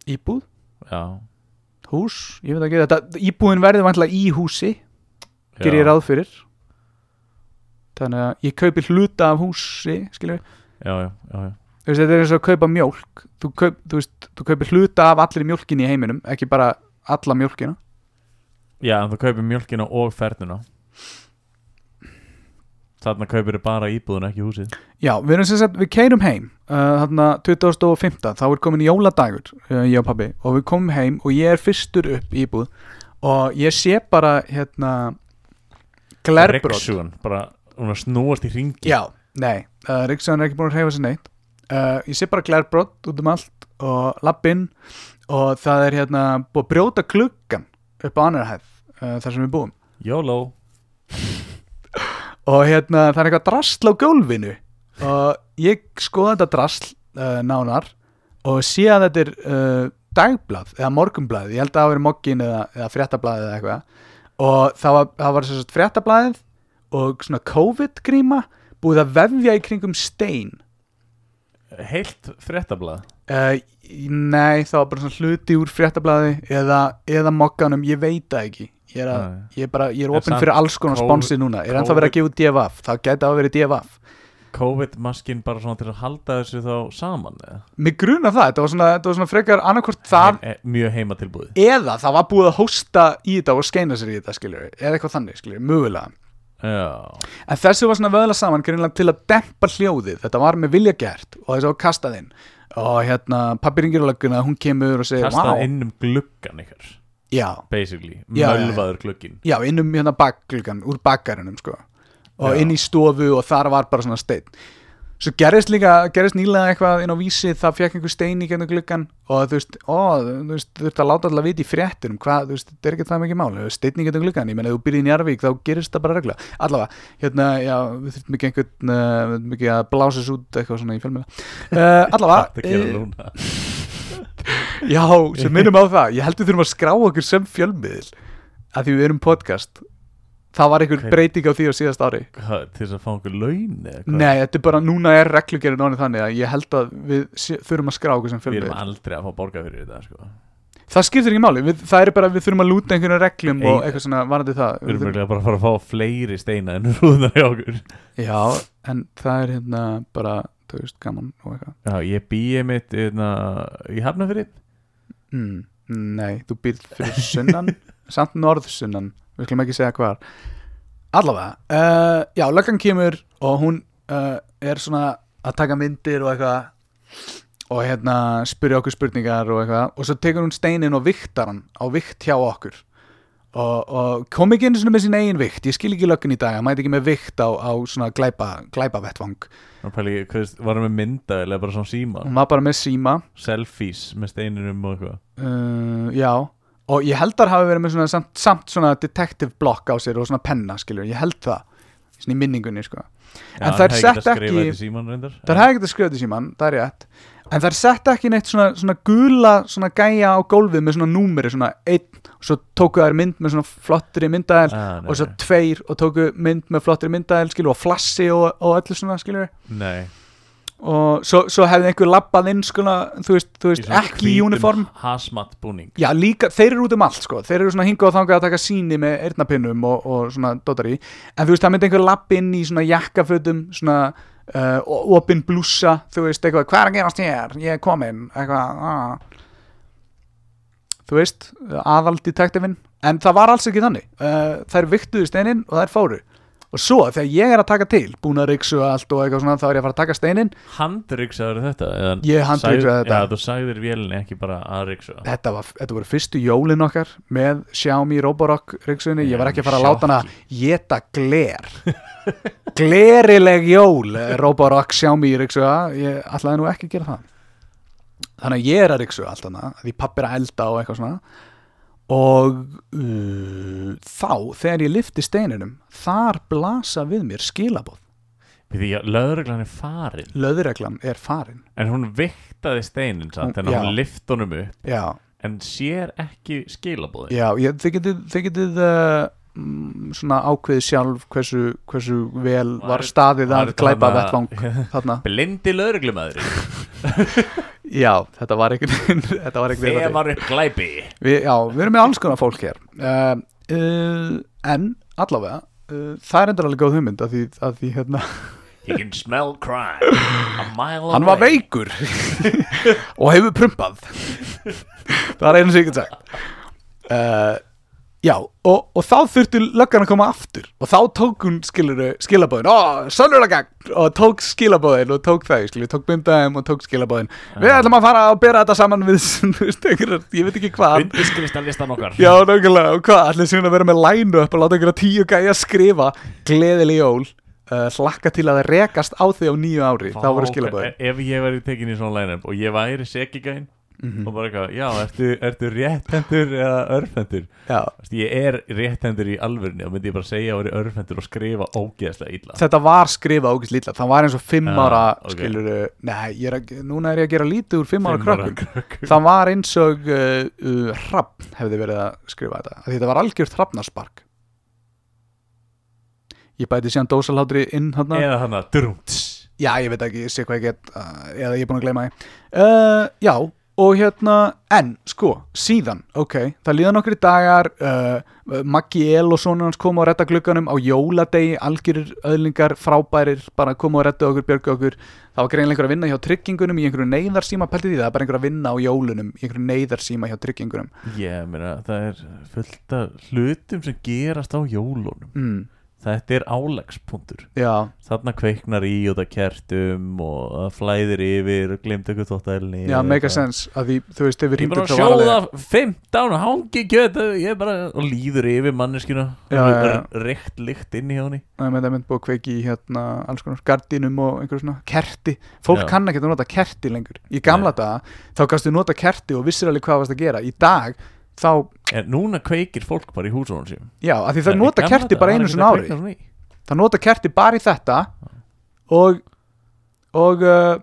Íbúð, Já, hús, ég veit ekki þetta, íbúðin verður vantlega í húsi ger ég já, ráð fyrir þannig að ég kaupi hluta af húsi skilur, já, já, veist, þetta er eins og að kaupa mjólk. Þú, kaup, þú veist, þú kaupir hluta af allir mjólkinni í heiminum, ekki bara alla mjólkina. Já, en þú kaupir mjölkina og fernuna. Þarna kaupir þið bara íbúðun, ekki húsið. Já, við erum sem sagt, við keirum heim uh, þarna 2005, þá er komin jóladagur uh, ég og pabbi, og við komum heim og ég er fyrstur upp íbúð. Og ég sé bara hérna glerbrot. Bara hún að snúast í ringi Já, nei, uh, Ríksaðan er ekki búin að reyfa sér neitt. Uh, Ég sé bara glærbrott út um allt og lappinn og það er hérna búið að brjóta klukkan upp á annar hæð uh, þar sem við búum. YOLO og hérna það er eitthvað drasl á gólfinu og ég skoða þetta drasl uh, nánar og sé að þetta er uh, dagblað eða morgunblað, ég held að það verið mokkin eða, eða fréttablaðið eða eitthvað. Og það var, það var sem sagt fréttablaðið og svona COVID-gríma búið að vefja í kringum stein. Heilt fréttablað? Uh, nei, það var bara svona hluti úr fréttablaði eða, eða mokkanum, ég veit það ekki. Ég er, að, ég er bara, ég er samt fyrir alls konar COVID- sponsi núna. Er ennþá verið að gefa DFF, það gæti að vera DFF COVID-maskin bara svona til að halda þessu þá saman eða? mig gruna það, þetta var svona, þetta var svona frekar annarkvort það, Heim, e, Mjög heima tilbúið eða það var búið að hósta í þetta og skeina sér í þetta, skiljur eða eitthvað þannig, skiljur, mögulega en þessu var svona vöðla saman til að dempa hljóðið, þetta var með vilja gert og þessu var kastað inn. Og hérna, pappi ringir á lögguna, hún kemur og segir, kastað wow, inn um gluggan ykkar. Já, Basically, mölvaður glugginn. Já, inn um hérna bakgluggan úr bakkarinum sko. Og Já. inn í stofu og þar var bara svona steinn svo gerist líka, gerist nýlega eitthvað inn á vísi, það fekk einhver stein í gennum gluggan og þú veist, ó, þú veist þú veist að láta alltaf vita í fréttunum, hvað, þú veist, þetta er ekki það mikið mál, stein í gennum gluggan, ég menn ef þú byrðir í Njarvík þá gerist það bara regla, allavega hérna, já, við þurfum ekki einhvern uh, við þurfum ekki að blása þessu út eitthvað svona í fjölmjöla uh, allavega, Þetta gera eh, núna. Já, sem minnum á það Ég heldur þurfum að skrá okkur sem fjölmiðil að því við erum podcast Það var einhver breyting á því á síðast ári. Hvað, Til þess að fá einhver laun? Nei, þetta er bara, núna er reglugerinn ánið þannig að ég held að við þurfum að skrá okkur sem Við erum aldrei að fá borga fyrir þetta sko. Það skiptir ekki máli, við, það er bara við þurfum að lúta einhverjum reglum og Ein- eitthvað svona varandi það. Við þurfum- örgulega bara að fara að fá fleiri steina en rúðunar í okkur. Já, en það er hérna bara, þú veist, gaman og eitthvað. Já, ég býi mitt hérna, í Hafnafrið mm, Nei, þú býrð fyrir sunnan samt norðsunnan, við skulum ekki segja hvar. Allavega uh, já, löggan kemur og hún uh, er svona að taka myndir og eitthvað og hérna spyrja okkur spurningar og eitthvað og svo tekur hún steinin og viktar hann á vikt hjá okkur. Og, og kom ekki einu svona með sín eigin vikt. Ég skil ekki löggun í dag, hann mæti ekki með vikt á, á svona glæpa, glæpa vettvang pæli, hvað veist, varum við mynda eða bara svona síma? Hún var bara með síma. Selfies með steininum og eitthvað? Uh, já og ég held að hafi verið með svona samt, samt svona detective block á sér og svona penna skilur, ég held það svona í minningunni sko. En þær sett ekki- það er hægt að skrifa þetta síman, það er rétt. En það er sett ekki neitt svona, svona gula svona gæja á gólfið með svona númeri svona einn, og svo tóku þær mynd með svona flottri myndaðel ah, og svo tveir og tóku mynd með flottri myndaðel skilur og flassi og, og öllu svona skilur. Nei, og svo, svo hefði einhver labbað inn sko, þú veist, þú veist ekki í uniform. Já, líka, þeir eru út um allt sko. Þeir eru svona hingað og þangað að taka síni með eyrnapinnum og, og svona dótari En þú veist, það myndi einhver lapp inn í svona jakkafötum Svona uh, opin blússa Þú veist, eitthvað, hvað er að gerast hér? Ég er komin, eitthvað ah. Þú veist, aðaldetektifin En það var alls ekki þannig. Uh, Þær viktuðu steinin og þær fóru Og svo, þegar ég er að taka til Búin að ryksu allt og eitthvað svona Þá er ég að fara að taka steinin Handryksaður þetta Ég handryksaði sagði- þetta. Já, þú sagðir vélinni ekki bara að ryksa þetta, var, þetta voru fyrstu jólin okkar með Xiaomi Roborock ryksunni, ég var ekki að fara að láta hana geta gler. Glerileg jól eh, Roborock Xiaomi ryksuga. Ég ætlaði nú ekki að gera það. Þannig að ég er að ryksuga allt hana því pappi er að elda og eitthvað svona og uh, þá þegar ég lifti steininum þar blasa við mér skilabóð Því að lögreglan er farin. Löðreglan er farin. En hún viktaði steinin Hún- Þannig að hún lift honum upp já, En sér ekki skilabóðin já ég, þið getið, þið getið uh, mm, svona ákveðið sjálf hversu, hversu vel Var- staðið að glæpa vettvang Blindi lögreglumæður já, þetta var einhvern einhvern Þegar var upp glæpi? Við, já, við erum með alls konar fólk hér. Uh, uh, en allavega uh, það er endur alveg góð hugmynd að því, að því hérna, He can smell crime A mile hann var away. veikur og hefur prumpað. Það er einu get sagt já, og, og þá þurfti löggan að koma aftur. Og þá tók hún skilabóðin, ó, sannurlega og tók skilabóðin og tók það skilur, tók myndaðum og tók skilabóðin við ætlum að fara að bera þetta saman við ég veit ekki hvað. Undirskristallistan okkar. Já, nákvæmlega, og hvað, allir sem að vera með lænu upp og láta einhverja tíu gæja skrifa gleðileg jól uh, hlakka til að rekast á því á nýju ári. Þá voru skilabóðin E- Ef ég væri tekin í svona line-up og ég væri segigæn Mhm. og bara eitthvað, já, ertu, ertu réttendur eða örfendur ég er réttendur í alvörni og myndi ég bara segja að vera örfendur og skrifa ógeðslega illa. Þetta var skrifað ógist lítið það var eins og fimm Já, ára ok. skilur, nei, ég er að, núna er ég að gera lítið úr fimm ára Fimm ára krökkum. það var eins og uh, uh, hrappn hefði verið að skrifa þetta. Því þetta var algjört hrappnarspark ég bæti síðan dósalátri inn hann Eða hann að drúms Já, ég veit ekki, ég sé hvað ég get uh, eða ég er búin að gleyma því. Uh, Já, og hérna en, sko, síðan, ok það líða nokkri dagar uh, Maggi El og svona hans koma og redda glugganum. Á jóladegi, algjörir öðlingar frábærir, bara koma og redda okkur björgu okkur, það var greinlega einhver að vinna hjá tryggingunum í einhverju neyðarsíma, pælti því það er bara einhver að vinna á jólunum í einhverju neyðarsíma hjá tryggingunum. Ég meina, það er fullt af hlutum sem gerast á jólunum. Mm, Þetta er álegspunktur. Þarna kveiknar í og það kertum og það flæðir yfir og glemt eitthvað þóttælni já, mega sense að því, þú veist, ef við Ég bara sjóða 15 hangi er bara og líður yfir manneskina reykt lykt inn í hjáni Það með það mynd búið að kveiki í hérna alls konar gardínum og einhver svona kerti. Fólk Já. kann ekki að nota kerti lengur. Í gamla daga þá kannstu nota kerti og vissir alveg hvað varst að gera. Í dag þá, En núna kveikir fólk bara í húsunum sínum. Já, að því það í nota kerti bara einu svona ári svona það nota kerti bara í þetta og og uh,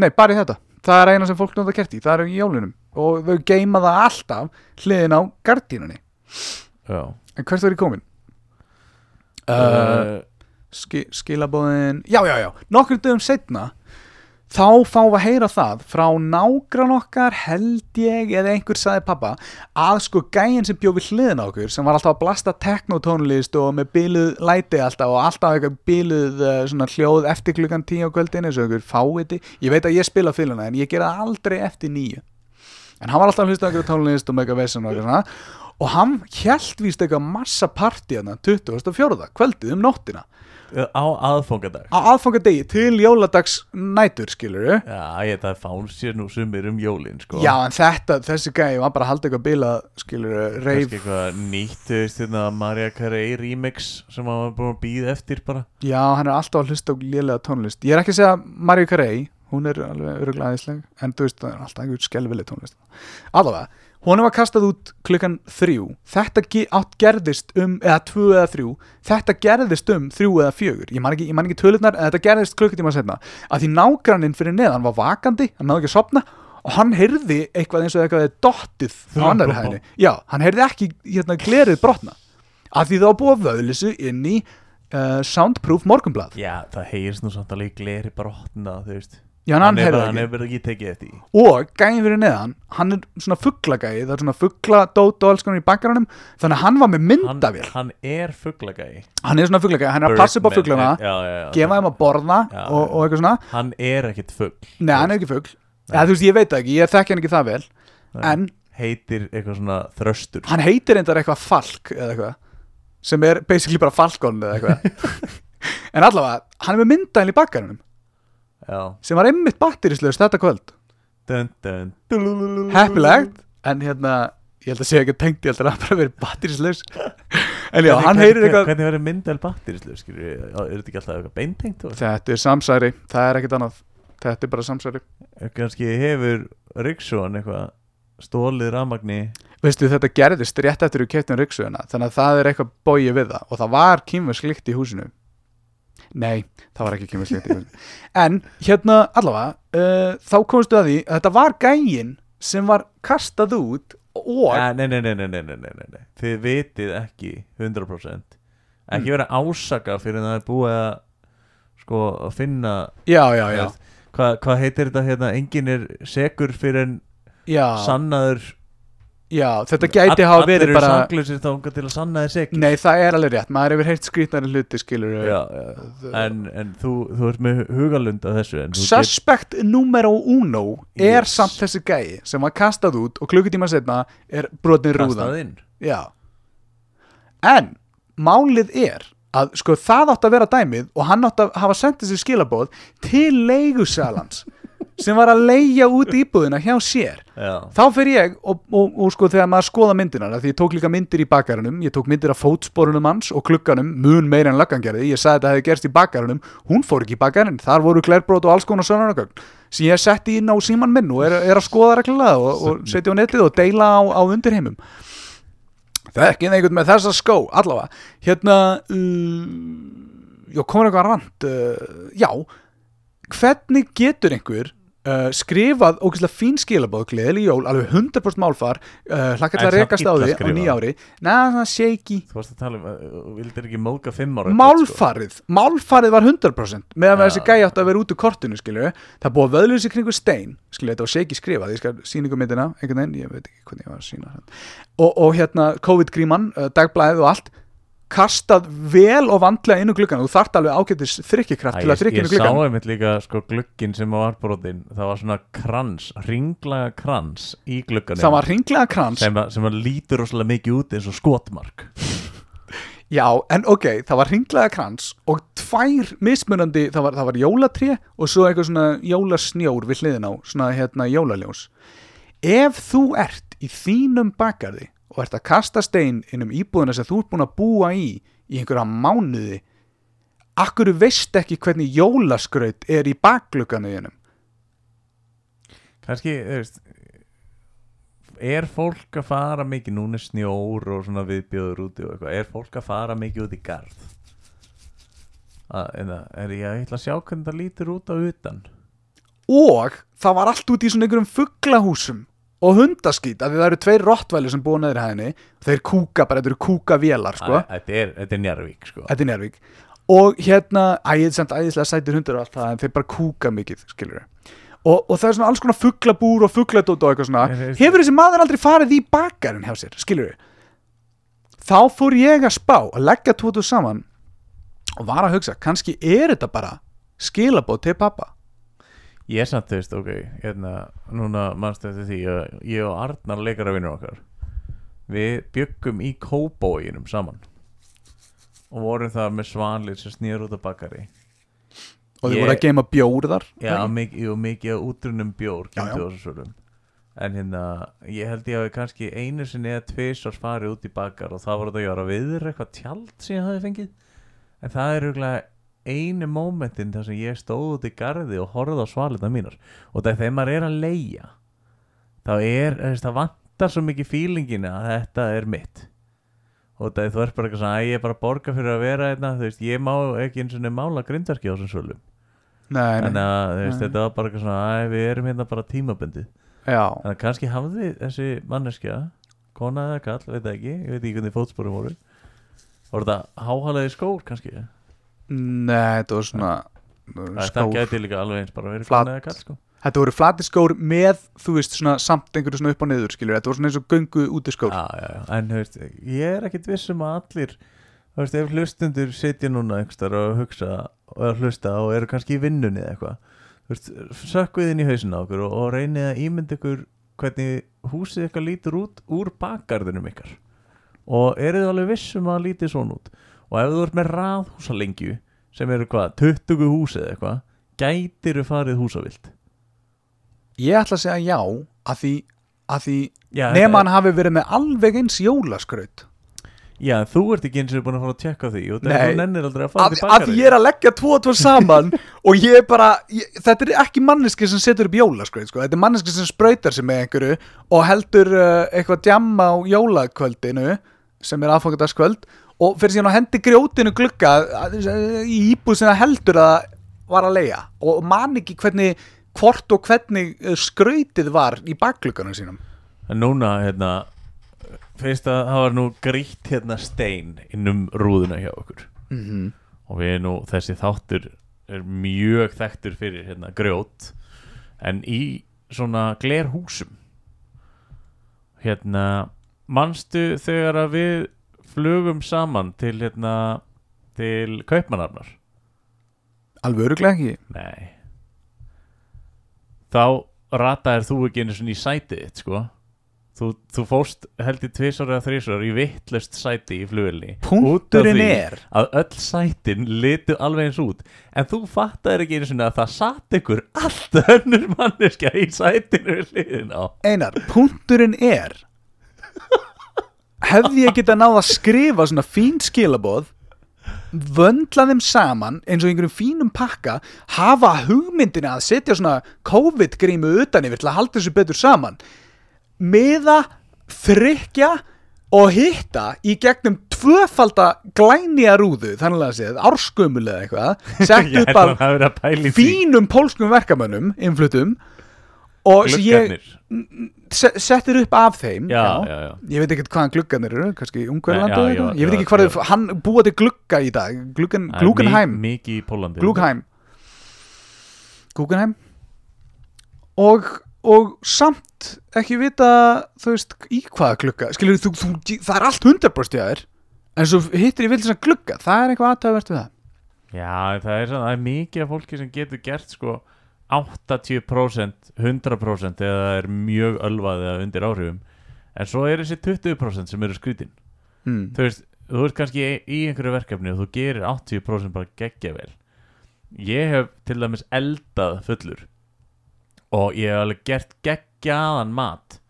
nei, bara í þetta. Það er eina sem fólk nota kerti, það er í jólunum. Og þau geima það alltaf hliðin á gardínunni. Já. En hvert ég komin? Uh, uh, ski, skilabóðin já, já, já, nokkur dögum setna þá fáum við að heyra það frá nágrann okkar held ég eða einhver saði pappa að sko gæinn sem bjóð við hliðin á okkur sem var alltaf að blasta teknotónlist og með byluð læti alltaf og alltaf eitthvað byluð uh, svona hljóð eftir klukkan tíu á kvöldin eins og einhver fáiði ég veit að ég spila fylguna en ég gera aldrei eftir nýju en hann var alltaf að hlusta einhverju tónlist og með eitthvað vesen og eitthvað svona. Og hann hjælt víst eitthvað massa partí hérna 24. kvöldið um nóttina á aðfangadag. Á aðfangadegi til jóladags nætur skilur Já, ég það fán sér nú sumir um jólin sko. Já en þetta, þessi gæði var bara að halda eitthvað bilað skilur reif, Kannski eitthvað nýtt, veist, hérna Maria Carey remix sem hann var búin að býða eftir bara. Já hann er alltaf að hlusta á lélega tónlist. Ég er ekki að segja Maríu Carey hún er alveg öruglæðisleg en þú veist það er alltaf einhver skelvileg tónlist. Allavega, hún var kastað út klukkan þrjú, þetta gerðist um, eða tvö eða þrjú. Þetta gerðist um þrjú eða fjögur. Ég man ekki, ég man ekki tölurnar, en þetta gerðist klukkutíma setna að því nágranninn fyrir neðan var vakandi, hann náði ekki að sopna og hann heyrði eitthvað eins og eitthvað er dottið á annari hæðinni, já, hann heyrði ekki hérna glerið brotna. Að því það var búið að vöðlisu inn í uh, soundproof morgunblad Já, það heyrst nú samt alveg gleri brotna, þú veist já, hann, hefur- heyrði hann ekki. hefur ekki tekið eftir því. og gæðin fyrir neðan, hann er svona fugglagæði, það er svona fuggladót og alls konar í bakgrannum, þannig að hann var með hann, myndavél, hann er fugglagæi hann er svona fugglagæði hann er að passa upp á já. gefa þeim að borða og, og eitthvað svona, Hann er ekkit fugg nei hann er ekki fuggl eða þú veist, ég veit ekki, ég þekki hann ekki það vel. En Heitir eitthvað svona þröstur. Hann heitir reyndar eitthvað falk eða eitthvað, sem er basically bara falkon en allavega, hann er með myndavél í bakgrannum Já. Sem var einmitt batterislaus þetta kvöld. Dun, dun, dun, heppilegt en hérna, ég held að segja ekki tengt ég held að það bara verið batterislaus en já, hann heyrir eitthvað Hvernig batterislu, skilur við Er þetta ekki alltaf eitthvað beintengt? þetta er samsæri, það er ekkert annað. Þetta er bara samsæri. Kannski hefur Ríksson eitthvað stólið rafmagni? Veistu þetta gerðist rétt eftir við keftum ryksuðuna þannig að það er eitthvað bóið við það. Og það var kýmversk líkt í húsinu Nei, það var ekki Kimmy Schilling En hérna allavega uh, þá komstu að því að þetta var gægin sem var kastað út og... Ja, nei, nei, nei, nei, nei, nei, nei Þið vitið ekki 100% Ekki mm. vera ásaka fyrir það er búið að sko að finna Já, já, já. Hvað hva heitir þetta hérna, engin er segur fyrir en já. sannaður já þetta gæti hafa verið bara Allir eru saklusir þá til að sanna þér segur Nei, það er alveg rétt, maður hefur heilt skrýtnari hluti skilur Já, já. En, en þú, þú ert með hugalund af þessu þú get- Suspect numero uno er Yes. samt þessi gæi sem var kastað út og klukkutíma setna er brotin rúðan. kastað inn? Já. En málið er að sko það átt að vera dæmið og hann átt að hafa sendið sér skilabóð til leigusalans sem var að leigja út íbúðina hjá sér. Já, þá fyrir ég og, og, og sko þegar maður skoða myndinar því ég tók líka myndir í bakarunum ég tók myndir af fótsporunum hans og klukkanum mun meira en löggan gerði, ég sagði að þetta hefði gerst í bakarunum hún fór ekki í bakarun, þar voru glerbrót og alls konar sannarnagögn sem ég setti inn á síman minn og er, er að skoða reglulega og, og setja á netið og deila á, á undirheimum. Það er ekki einhvern með þessa skó allavega, hérna uh, já, komur eitthvað rand uh, já, hvernig getur einhver uh, skrifað ógeðslega fín skilabóð, gleðileg jól alveg 100% málfar, uh, hlakka til að rekast á því á nýjári neða, svona shaky. Þú varst að tala um að þú vildir ekki móka fimm ára Málfarið, málfarið var 100% meðan ja. þessi gæi átti að vera út úr kortinu skilju, það búið að vöðlur sig kringu stein skilju, þetta var shaky skrifað, ég skal síningu myndina einhvern veginn, ég veit ekki hvernig ég var að sína og, og hérna COVID-gríman uh, dagblæðið og allt kastað vel og vandlega inn úr gluggan þú þarft alveg ágættis þrykkikraft til að Ég, þrykja ég inn úr sá gluggan einmitt líka sko glukkin sem var brotin það var svona krans, ringlaga krans í glugganum. Það var hringlega krans. Sem, sem lítur rosalega mikið út eins og skotmark. Já, en ok, það var hringlega krans og tvær mismunandi það var, það var jólatré og svo eitthvað svona jólasnjór við hliðin á svona hérna jólaljós. Ef þú ert í þínum bakarði og ert að kasta stein inn um íbúðina sem þú ert búin að búa í í einhverja mánuði? Akkur veist ekki hvernig jólaskraut er í baklugganu þínum? Kannski, er fólk að fara mikið núna snjór og svona viðbjöður úti og eitthvað, er fólk að fara mikið út í garð? Að, en það, er ég að ætla að sjá hvernig það lítur út á utan. Og það var allt út í svona einhverjum fugglahúsum og hundaskít af því það eru tveir rottvæli sem búa neður hæðinni. Þeir kúka bara, þetta eru kúkavélar sko. Þetta er, þetta er Njarvík sko. Þetta er Njárvík og hérna, ægið samt æðislega sætir hundur og allt það, en þeir bara kúka mikið skilur og, og það er svona alls konar fugglabúr og fuggladótt og eitthvað svona. Hefur þessi maður aldrei farið í bakarinn hjá sér, skilur þá fór ég að spá að leggja tótu saman og var að hugsa, kannski er þetta bara skilabóð til pappa Ég er samt, þú veist, ok, hérna, núna mannstu eftir því að ég og Arnar leikara vinnur okkar. Við byggum í kóbóinum saman Og vorum það með svanlir sem snýr út af bakari. Og þið voru að geima bjór þar Já, mikið, jú, mikið af útrunum bjór Já, já. En hérna, ég held ég hafi kannski einu sinni eða tvisar farið út í bakar og það voru þetta að gera viður eitthvað tjald sem ég hafi fengið. En það er auðvitað einu mómentin þar sem ég stóð út í garði og horfði á svalirna mínar. Og það er þegar maður er að leia þá er, það vantar svo mikið fílingin að þetta er mitt. Og það er þú ert bara eitthvað svona að ég er bara að borga fyrir að vera hérna, þú veist, ég má ekki eins og mála grindverki á þessum nei. þannig að veist, þetta var bara eitthvað svona að við erum hérna bara tímabundið. Já, þannig að kannski hafði þessi manneskja kona eða kall, veit ekki ég veit ekki hvernig fótsporum voru voru þetta háhalaði skór kannski nei, þetta var svona það, það skór. gæti líka alveg eins bara verið Flat- kona eða kall sko. Þetta voru flati skór með, þú veist, svona samt einhverju svona upp og niður, skilur, þetta voru svona eins og göngu úti skór. Já, já, já. en þú veist, ég er ekkit viss um að allir þú veist, ef hlustundur sitja núna einhverstaðar og hugsa og er að hlusta og eru kannski í vinnunni eða eitthvað þú veist, sökkuð inn í hausin á okkur og, og reynið að ímynda ykkur hvernig húsið ykkar lítur út úr bakgarðinum ykkar. Og eru þið alveg viss um að það lítið svona út og ef þú ert með raðhúsalengju sem eru hvað, 20 hús eða eitthvað gætir farið húsavilt ég ætla að segja já að því, að því já, nema hann hafi verið með alveg eins jólaskraut já, þú ert ekki eins og búin að fara að tjekka því og Nei. þú nennir aldrei að fara til að því ég er að leggja tvo og tvo saman og ég er bara, ég, þetta er ekki manneski sem setur upp jólaskraut sko. þetta er manneski sem sprautar sig með einhverju og heldur uh, eitthvað djamma á jólakvöldinu sem er aðfangadagskvöld og fyrir síðan á hendi grjótinu glugga að- í íbúð sem það heldur að var að leia og man ekki hvernig hvort og hvernig eh, skrautið var í bakglugganum sínum. En núna, hérna Fyrst að það var nú grýtt hérna stein innum rúðuna hjá okkur. Mm -hmm. Og við nú, þessi þáttur er mjög þekktur fyrir hérna grjót. En í svona glerhúsum Hérna Manstu þegar að við flugum saman til hérna Til Kaupmannarnar alveg öruglega ekki? Nei. Þá rataðir þú ekki einu svona í sætið þitt sko. Þú, þú fóst held í tvisar eða þrísar í vittlust sæti í flugvelni punkturinn er að öll sætin litu alveg eins út. En þú fattaðir ekki einu svona að það satt ykkur allt önnur manneskja í sætinu við liðin á. Einar, punkturinn er hefði ég geta náð að skrifa svona fín skilaboð vöndla þeim saman eins og einhverjum fínum pakka hafa hugmyndina að setja svona COVID-grímu utan yfir til að halda þessu betur saman miða, þrykja og hitta í gegnum tvöfalda glænija rúðu þannig að séð, árskömmul eða eitthvað sett upp af það fínum pólskum verkamönnum innflutum og ég settir upp af þeim Já, já, já ég veit ekkert hvaðan gluggarnir eru kannski eitthvað. Ég veit ekki hvað þau, hann búa til glugga í dag. Gluggen, er Glugenheim. Glugenheim. Glugenheim. Og, og samt ekki vita þú veist, í hvaða glugga. Skilur þú, þú, það er allt 100% hjá þér en svo hittir ég vil þess að glugga. Það er eitthvað aðtöðvert við það. Já, það er, svona, það er mikið af fólki sem getur gert sko 80% 100% eða er mjög ölvað eða undir áhrifum. En svo er þessi 20% sem eru skrítin. Mm. þú veist, þú ert kannski í, einhverju verkefni og þú gerir 80% bara geggja vel. Ég hef til dæmis eldað fullur og ég hef alveg gert geggjaðan mat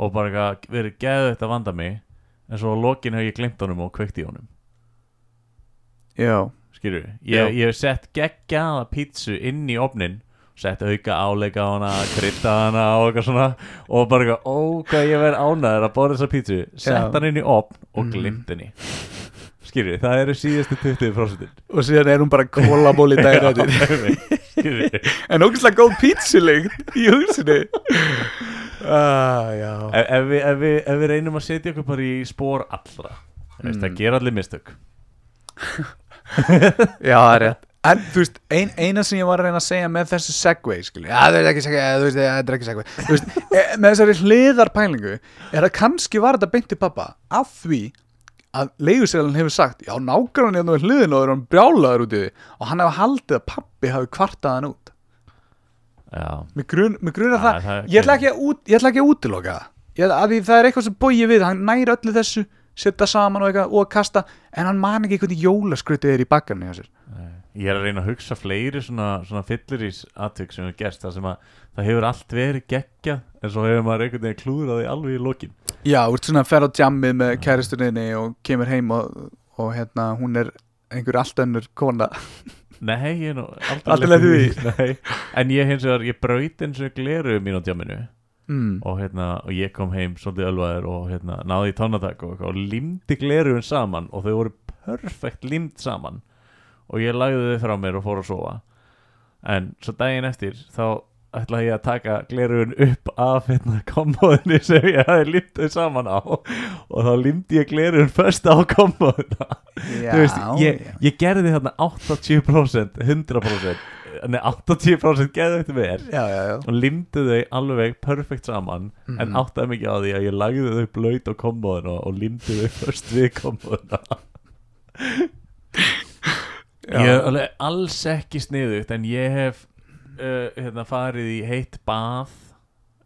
og bara verið geðveitt að vanda mig en svo á lokin hef ég glemt honum og kveikt í honum. Já, skilur Já. ég, ég hef sett geggjaða pítsu inn í ofnin sett auka áleika á hana krydda hana og eitthvað svona. Og bara eitthvað, ó hvað ég verð ánæður að borða þessa pítsu. Sett hann inn í ofn og Mhm. glimt henni. Skilur, það eru síðustu 20% og síðan er hún bara kólaból í skilur en ógæslega góð pítsuleikt í húsinu. Ah, ef, ef, við, ef, við, ef við reynum að setja okkur bara í spór allra mm. Mm. það gera allir mistök. Já, það er rétt En þú veist, ein, eina sem ég var að reyna að segja með þessu segway, skilju, já, það er ekki segway, þú veist, það er ekki segway, þú veist, e, með þessari hliðarpælingu, er að kannski var þetta beinti pappa af því að leigusælun hefur sagt, já, nákvæmlega hérna við hliðin og er hann brjálaður út í því og hann hefur haldið að pappi hafi kvartað hann út. já, Mér grun, grunar Já, það, það er ég ætla ekki að, út, ég ætla ekki að útiloka það, ég, að því það er eitthvað sem bóið við, hann næri öllu þessu, setja saman og eitthvað og kasta, en hann man ekki hvernig jólaskrutið er í bakkarni hjá sér. Nei. Ég er að reyna að hugsa fleiri svona, svona fyllirís atvik sem hefur gerst það sem að það hefur allt verið geggja en svo hefur maður einhvern veginn klúðraði alveg í lokin. Já, þú ert svona að ferð á jammið með kæristurniðinni og kemur heim og, og hérna, hún er einhver allt önnur kona. Nei, ég er nú Aldrei aldrei lent í lent í Nei. En ég hins vegar, ég braut eins og gleru mín á djáminu mm. og hérna, og ég kom heim svolítið ölvaður og hérna, náði í tónatak og, og limdi gleruðin saman og þau voru perfekt limd saman og ég lagði þau frá mér og fór að sofa. En svo daginn eftir þá ætlaði ég að taka gleruðin upp af hérna kommóðinni sem ég hafi þau saman á. Og þá limdi ég gleruðin först á kommóðina Já, Þú veist, ég, ég gerði þarna 80% 100% Nei, 80% gerði þetta já, já og limdi þau alveg perfekt saman en Mhm. áttaði mikið á því að ég lagði þau blöyt á kombóðuna og limdi þau först við kombóðuna Já. Ég er alveg alls ekki sniðugt en ég hef uh, hérna, farið í heitt bað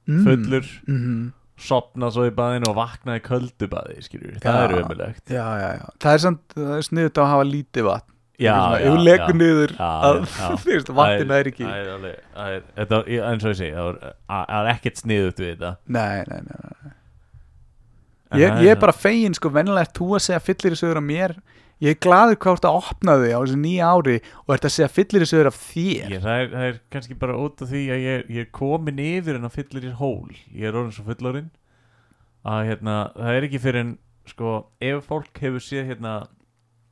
Mm. fullur Mhm. sopnað svo í baðinu og vaknaði í köldu baði skilur, það er já Það er samt, er sniðut að hafa lítið vatn já, já, já. niður Já, að, já. Þú veist, vatnin er ekki er er, þetta, ég- eins og ég segi það er, er ekkert sniðugt við þetta Nei, nei, nei, nei. Ég, ég er bara fegin, sko, vennilega þú að segja fyllir í sögur af mér Ég er þú ert að opna þig á þessu nýja ári og ert að segja fyllir í sögur af þér. Ég, það, er, það er kannski bara út af því að ég, ég er komin yfir en að fyllir í hól. Ég er orðin svo fullorinn að hérna, það er ekki fyrir en sko, ef fólk hefur séð hérna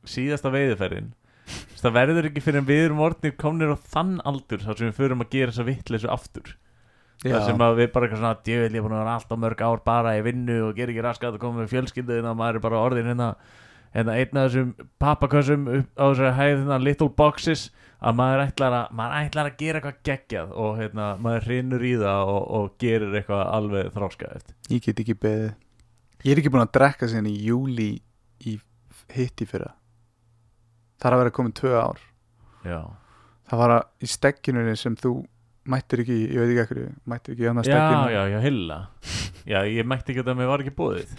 síðasta veiðiferðin það verður ekki fyrir en við erum orðnir komnir á þann aldur þar sem við förum að gera þessa vittleysu aftur. Já, þar sem að við bara eitthvað svona djövel ég er búin að vera alltaf mörg ár bara í vinnu og ger ekki raskat og koma með fjölskyldu þannig að maður er bara orðin hérna, hérna einn af þessum pappakössum á þessari hæð hérna, little boxes að maður ætlar að, maður ætlar að gera eitthvað geggjað og hérna, maður hrinur í það og, og gerir eitthvað alveg þráskaðið ég get ekki beðið. Ég er ekki búin að drekka sinni í júli í hitti fyrra. Það er að vera komin tvö ár. Já, Það var að í stekkinunni sem þú mættir ekki, ég veit ekki ekkur mættir ekki hérna já, stekkinu já, já, hilla. Já, ég mætti ekki að mér var ekki búið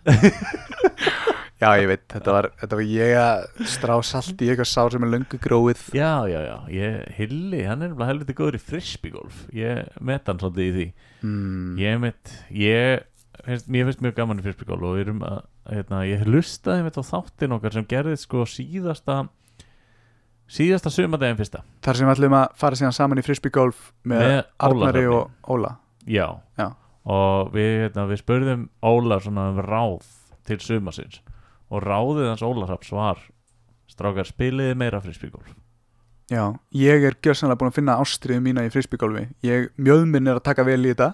Já, ég veit, þetta var, þetta var ég að strá salt í eitthvað sár sem er löngu gróið. Já, já, já, ég, hilli hann er nefnilega helviti góður í frisbeegolf ég met hann svolítið í því. Mm. Ég mitt, ég finnst, mér finnst mjög gaman í fyrstbyggól og við erum að, hérna, ég hlustaði mitt á þáttin okkar sem gerðið sko síðasta síðasta sumadegin fyrsta. Þar sem við ætlum að fara síðan saman í frisbeegolf með, Með Arnari Óla og Óla. Já, Já. og við, hérna, við spurðum Óla svona um ráð til sumasins og ráðið hans Óla Raps var strákar spiliði meira fyrstbyggól Já, ég er gjörsanlega búin að finna ástriðu mína í frisbeegolfi. Ég, mjöðminn er að taka vel í þetta.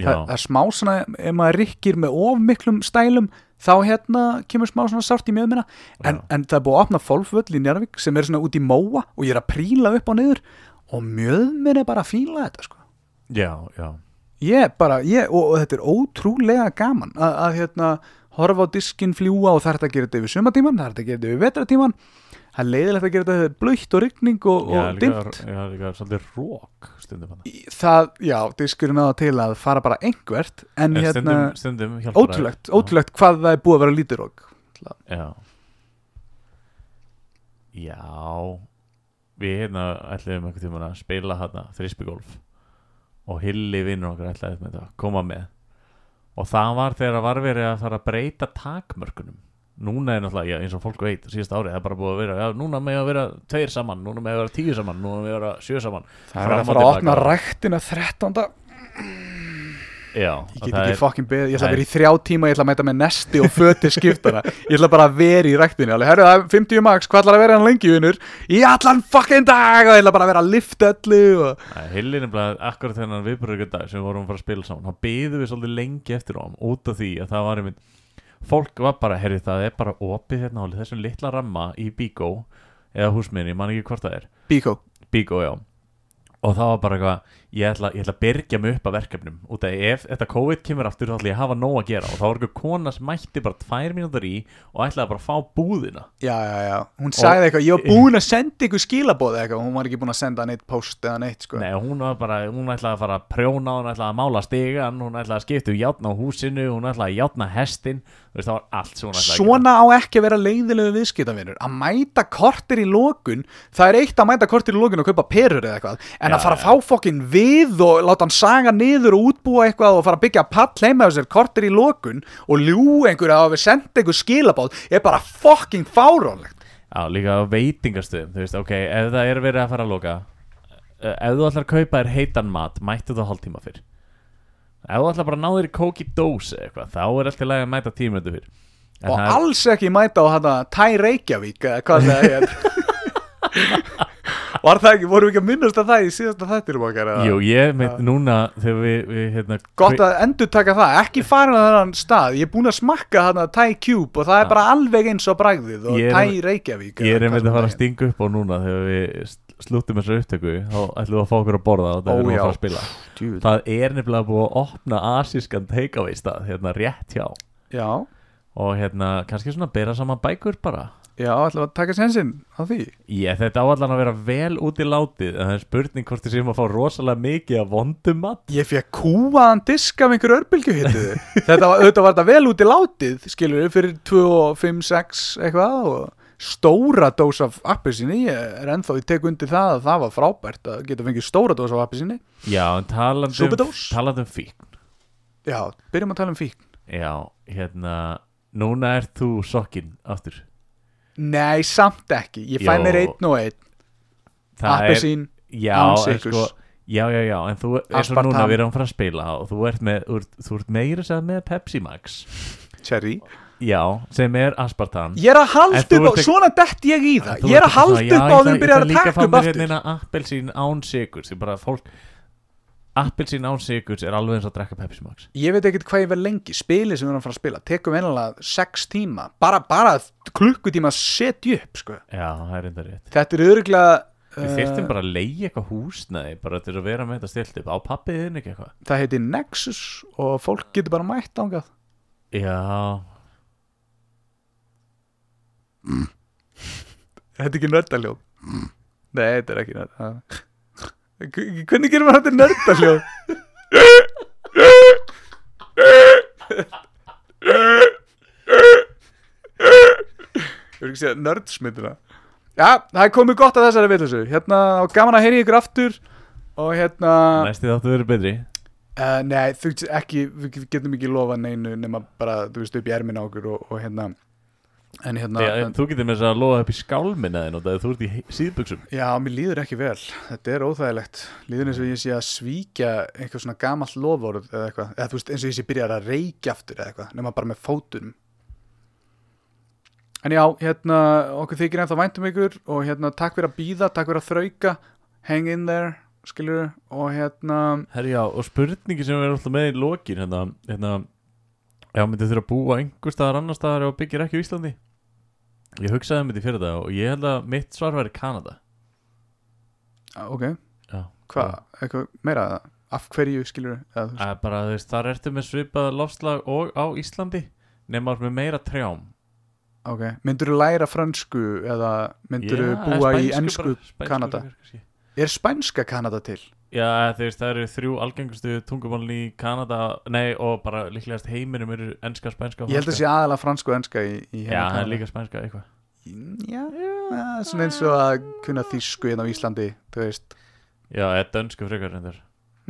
Já, það, er smá svona, ef maður rikkir með of miklum stælum þá hérna kemur smá svona sárt í mjöðmina. En, en það er búið að opna fólfvöll í Njarvík sem er svona út í móa og ég er að príla upp og niður. Og mjöðminn er bara að fíla þetta sko. já, já, ég bara, ég, og, og þetta er ótrúlega gaman að, að hérna horfa á diskin fljúa og það er hægt að gera þetta yfir sumatíman, það er hægt að gera þetta yfir vetratíman það er leiðilegt að gera þetta þegar blöytt og rigning og, og dimmt. já, líka svolítið rók stundum Í- það, já, diskurinn á það til að fara bara einhvert en hérna, stundum, stundum hjálpar það. ótrúlegt, ótrúlegt hvað það er búið að vera lítið rók Já. Já. Við hérna ætlum einhvern tímann að spila hérna frisbygolf og Hilli vinnur okkar ætlaði með þetta að koma með og það var þegar var verið að fara að breyta takmörkunum. Núna er náttúrulega, já, eins og fólk veit síðast árið, það er bara búið að vera, já, núna með að vera tveir saman, núna með að vera tíu saman núna með að vera sjö saman. Það er að fara að opna ræktina 13. Já, ég get ekki er- fokkin beðið, ég ætla að vera í þrjá tíma ég ætla að mæta með nesti og fötir skiptana ég ætla bara að vera í ræktinni. Alveg, herru það er 50 max, hvað ætlar að vera hann lengi vinnur í allan fokkin dag og ég ætla bara að vera að lifta öllu og... Hilli nefnilega akkurat þennan viðbröðugur dag sem við vorum að fara að spila saman. Þá byðum við svolítið lengi eftir á hann út af því að það var einmitt fólk var bara, herri það er bara opið hérna þessum ég Bíkó, já. Og það var bara eitthvað, ég ætla, ég ætla að byrja mig upp að verkefnum. Út af ef þetta COVID kemur aftur þá ætla ég að hafa nóg að gera. Og þá var eitthvað kona sem mætti bara tvær mínútur í og ætlaði bara að fá búðina. Já já já. Hún sagði eitthvað, ég var búin að senda ykkur skilabóð eitthvað, hún var ekki búin að senda neitt post eða neitt sko. Nei, hún var bara, hún ætlaði að fara að prjóna hún ætlaði að mála stigan, hún ætlaði að skipta um játna á húsinu, hún ætlaði að játna hestin veist, það var allt ætlaði Svona á ekki að vera leiðilegu viðskiptavinur. Að mæta kortir í lokun Það er eitt að mæta kortir í lokun og kaupa perur eða eitthvað En Já, að fara að fá fokkin við og láta hann saga niður og útbúa eitthvað og fara að byggja pall heima á sér kortir í lokun og ljú einhverja að við senda einhver skilabáð er bara fokkin fáránlegt. Gera Já, líka á veitingastöðum, þú veist, ok, ef það er verið að fara að loka eh, ef þú ætlar að kaupa þér heitan mat, mættu það hálftíma fyrr. Ef þú ætlar bara að ná þér í kóki dós eða eitthvað, þá er alltaf lægi að mæta tímöndu fyrr. En Og það er- alls ekki mæta á hana Tæ Reykjavík eða hvað það er Var það ekki, vorum við ekki að minnast að það í síðasta þættinum okkar eða? Jú, ég meit núna þegar við, við hérna, Gott að endur taka það, ekki farin á þennan stað. Ég er búin að smakka þarna Thai Cube og það er bara alveg eins og bragðið og Ég er- Thai Reykjavík Ég er einmitt að fara að stinga upp á núna þegar við slúttum þessar upptöku. Þá ætlum við að fá okkur að borða og það Ó, erum við að já. fara að spila. Djú, Það er nefnilega búið að opna asískan takeaway stað hérna rétt hjá. Já, og hérna kannski svona bera saman bækur bara já, við að taka sensinn á því? Ég, þetta á allan að vera vel út í látið en það er spurning hvort þið séum að fá rosalega mikið af vondum mat. Ég fekk kúaðan disk af einhver örbylgju Þetta var, auðvitað var þetta vel út í látið skilur við fyrir 2 og 5, 6 eitthvað og stóra dós af appisinni, ég er ennþá ég tek undir það að það var frábært að geta fengið stóra dós af appisinni Já, en talandum, talandum fíkn. Já, byrjum að tala um fíkn. Já, hérna núna ert þú sokkinn aftur Nei, samt ekki, ég fæ mér einn og einn. Það er, Appisín, já, án en sykurs. sko Já, já, já, en þú, og Aspartam. núna við erum fara að spila og þú ert með, þú ert, þú ert meira segja með Pepsi Max. Cherry Já, sem er aspartan Ég er að halda þú upp á, svona dett ég í það. Þú Ég er að halda upp á ég þeim ætla- byrjar ég að ætla líka taka að fá upp mér aftur hérna appelsín án sigurs Ég bara fólk Appelsín án sigurs er alveg eins að drekka Pepsi Max. Ég veit ekkert hvað ég verð lengi. Spilið sem við erum að fara að spila Tekum einlega sex tíma. Bara, bara klukkutíma að setja upp sko. Já, það er enda rétt. Þetta er öruglega Við þyrftum bara að leiði eitthvað húsnæði bara til að vera með þetta stilt upp. Á pappið þinn ekki eitthvað? Það heiti Nexus Og fólk getur bara mætt ángað Já, Þetta er ekki nördaljóð. Nei, þetta er ekki nördaljóð Hvernig gerum maður þetta nördaljóð? Ég vil ekki segja nördsmyndina. Já, það er komið gott að þessari vitleysu. Hérna, og gaman að heyri ykkur aftur. Og hérna næsti þáttu verið betri. Uh, Nei, þú veist ekki Við getum ekki lofa neinu nema bara, þú veist, upp í ermin á okkur og, og hérna En hérna Já, en Þú getur með þess að loða upp í skálminna þinn og það þú ert í síðbuxum. Já, mér líður ekki vel, þetta er óþægilegt. Líður eins og ég sé að svíkja eitthvað svona gamalt lofórð eða eitthvað. Eða þú veist eins og ég sé byrjar að reykja aftur eða eitthvað nema bara með fótunum. En já, hérna okkur þykir ennþá væntum ykkur og hérna takk fyrir að býða, takk fyrir að þrauka. Hang in there, skilur og hérna, Herri já, og spurningi sem við erum alltaf með í lokin hérna, hérna Já, myndið þurfa að búa einhver staðar annar staðar og byggir ekki á Íslandi Ég hugsaði um þetta í fyrir það og ég held að mitt svar væri Kanada ok Já hvað, eitthvað meira eða? af hverju skilur veist, Að bara þú veist, þar ertu með svipað lofslag og á Íslandi nema með meira trjám ok, myndur þú læra fransku eða myndur þú Já, búa í spænsku ennsku bara, spænsku Kanada? frekar, kannski. er spænska Kanada til? Já, veist, það eru þrjú algengustu tungumálin í Kanada Nei, og bara líklegast heiminum eru enska, spænska og Ég held að franska. sé aðalega fransku og enska í, í Já, hérna það er líka spænska eitthvað. Já, já, svona eins og að kunna þýsku hérna á Íslandi, þú veist. Já, eða dönsku frekar reyndar.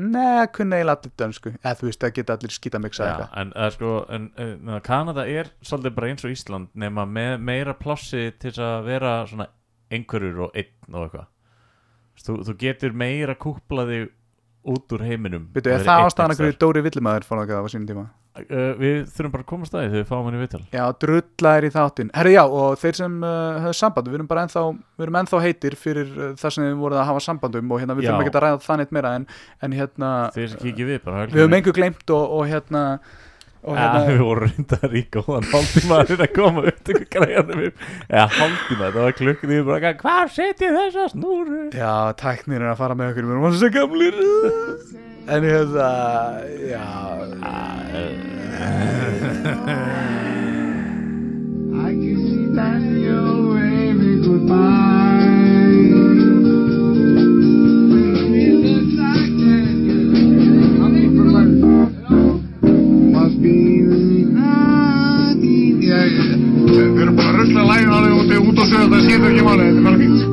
Nei, kunna eiginlega allir dönsku. Eða þú veist, það geta allir skýta miksa Já, eitthvað. en, eða, sko, en, en Kanada er svolítið bara eins og Ísland nema með meira plássi til að vera svona einhverjur og einn og eitthvað þú, þú getur meira kúpla þig út úr heiminum. Og er það ástæðan að hverju Dóri Villimæður fór það á sínum tíma? uh, Við þurfum bara að koma staði þegar við fáum henni viðtal. Já, drullar í þáttinn. Herri, já, og þeir sem uh, höfðu samband við erum bara ennþá, við erum ennþá heitir fyrir uh, það sem við voruð að hafa sambandum og hérna við Já. þurfum ekki að ræða það neitt meira en, en hérna, Þeir sem kikið við bara við höfum einhver gleymt og, og hérna og Ja, hérna, við vorum reyndar í góðan hálftíma að reyna að koma upp til græjanum upp eða hálftíma, það var klukkin ég bara, hvað setjið þessa snúru? Já, tæknir er að fara með okkur Við erum svo gamlir. En hérna, já. I can see Daniel waving goodbye. Við erum bara að rusla lægin á þig út á söðu, það skiptir ekki máli, þetta er bara fínt.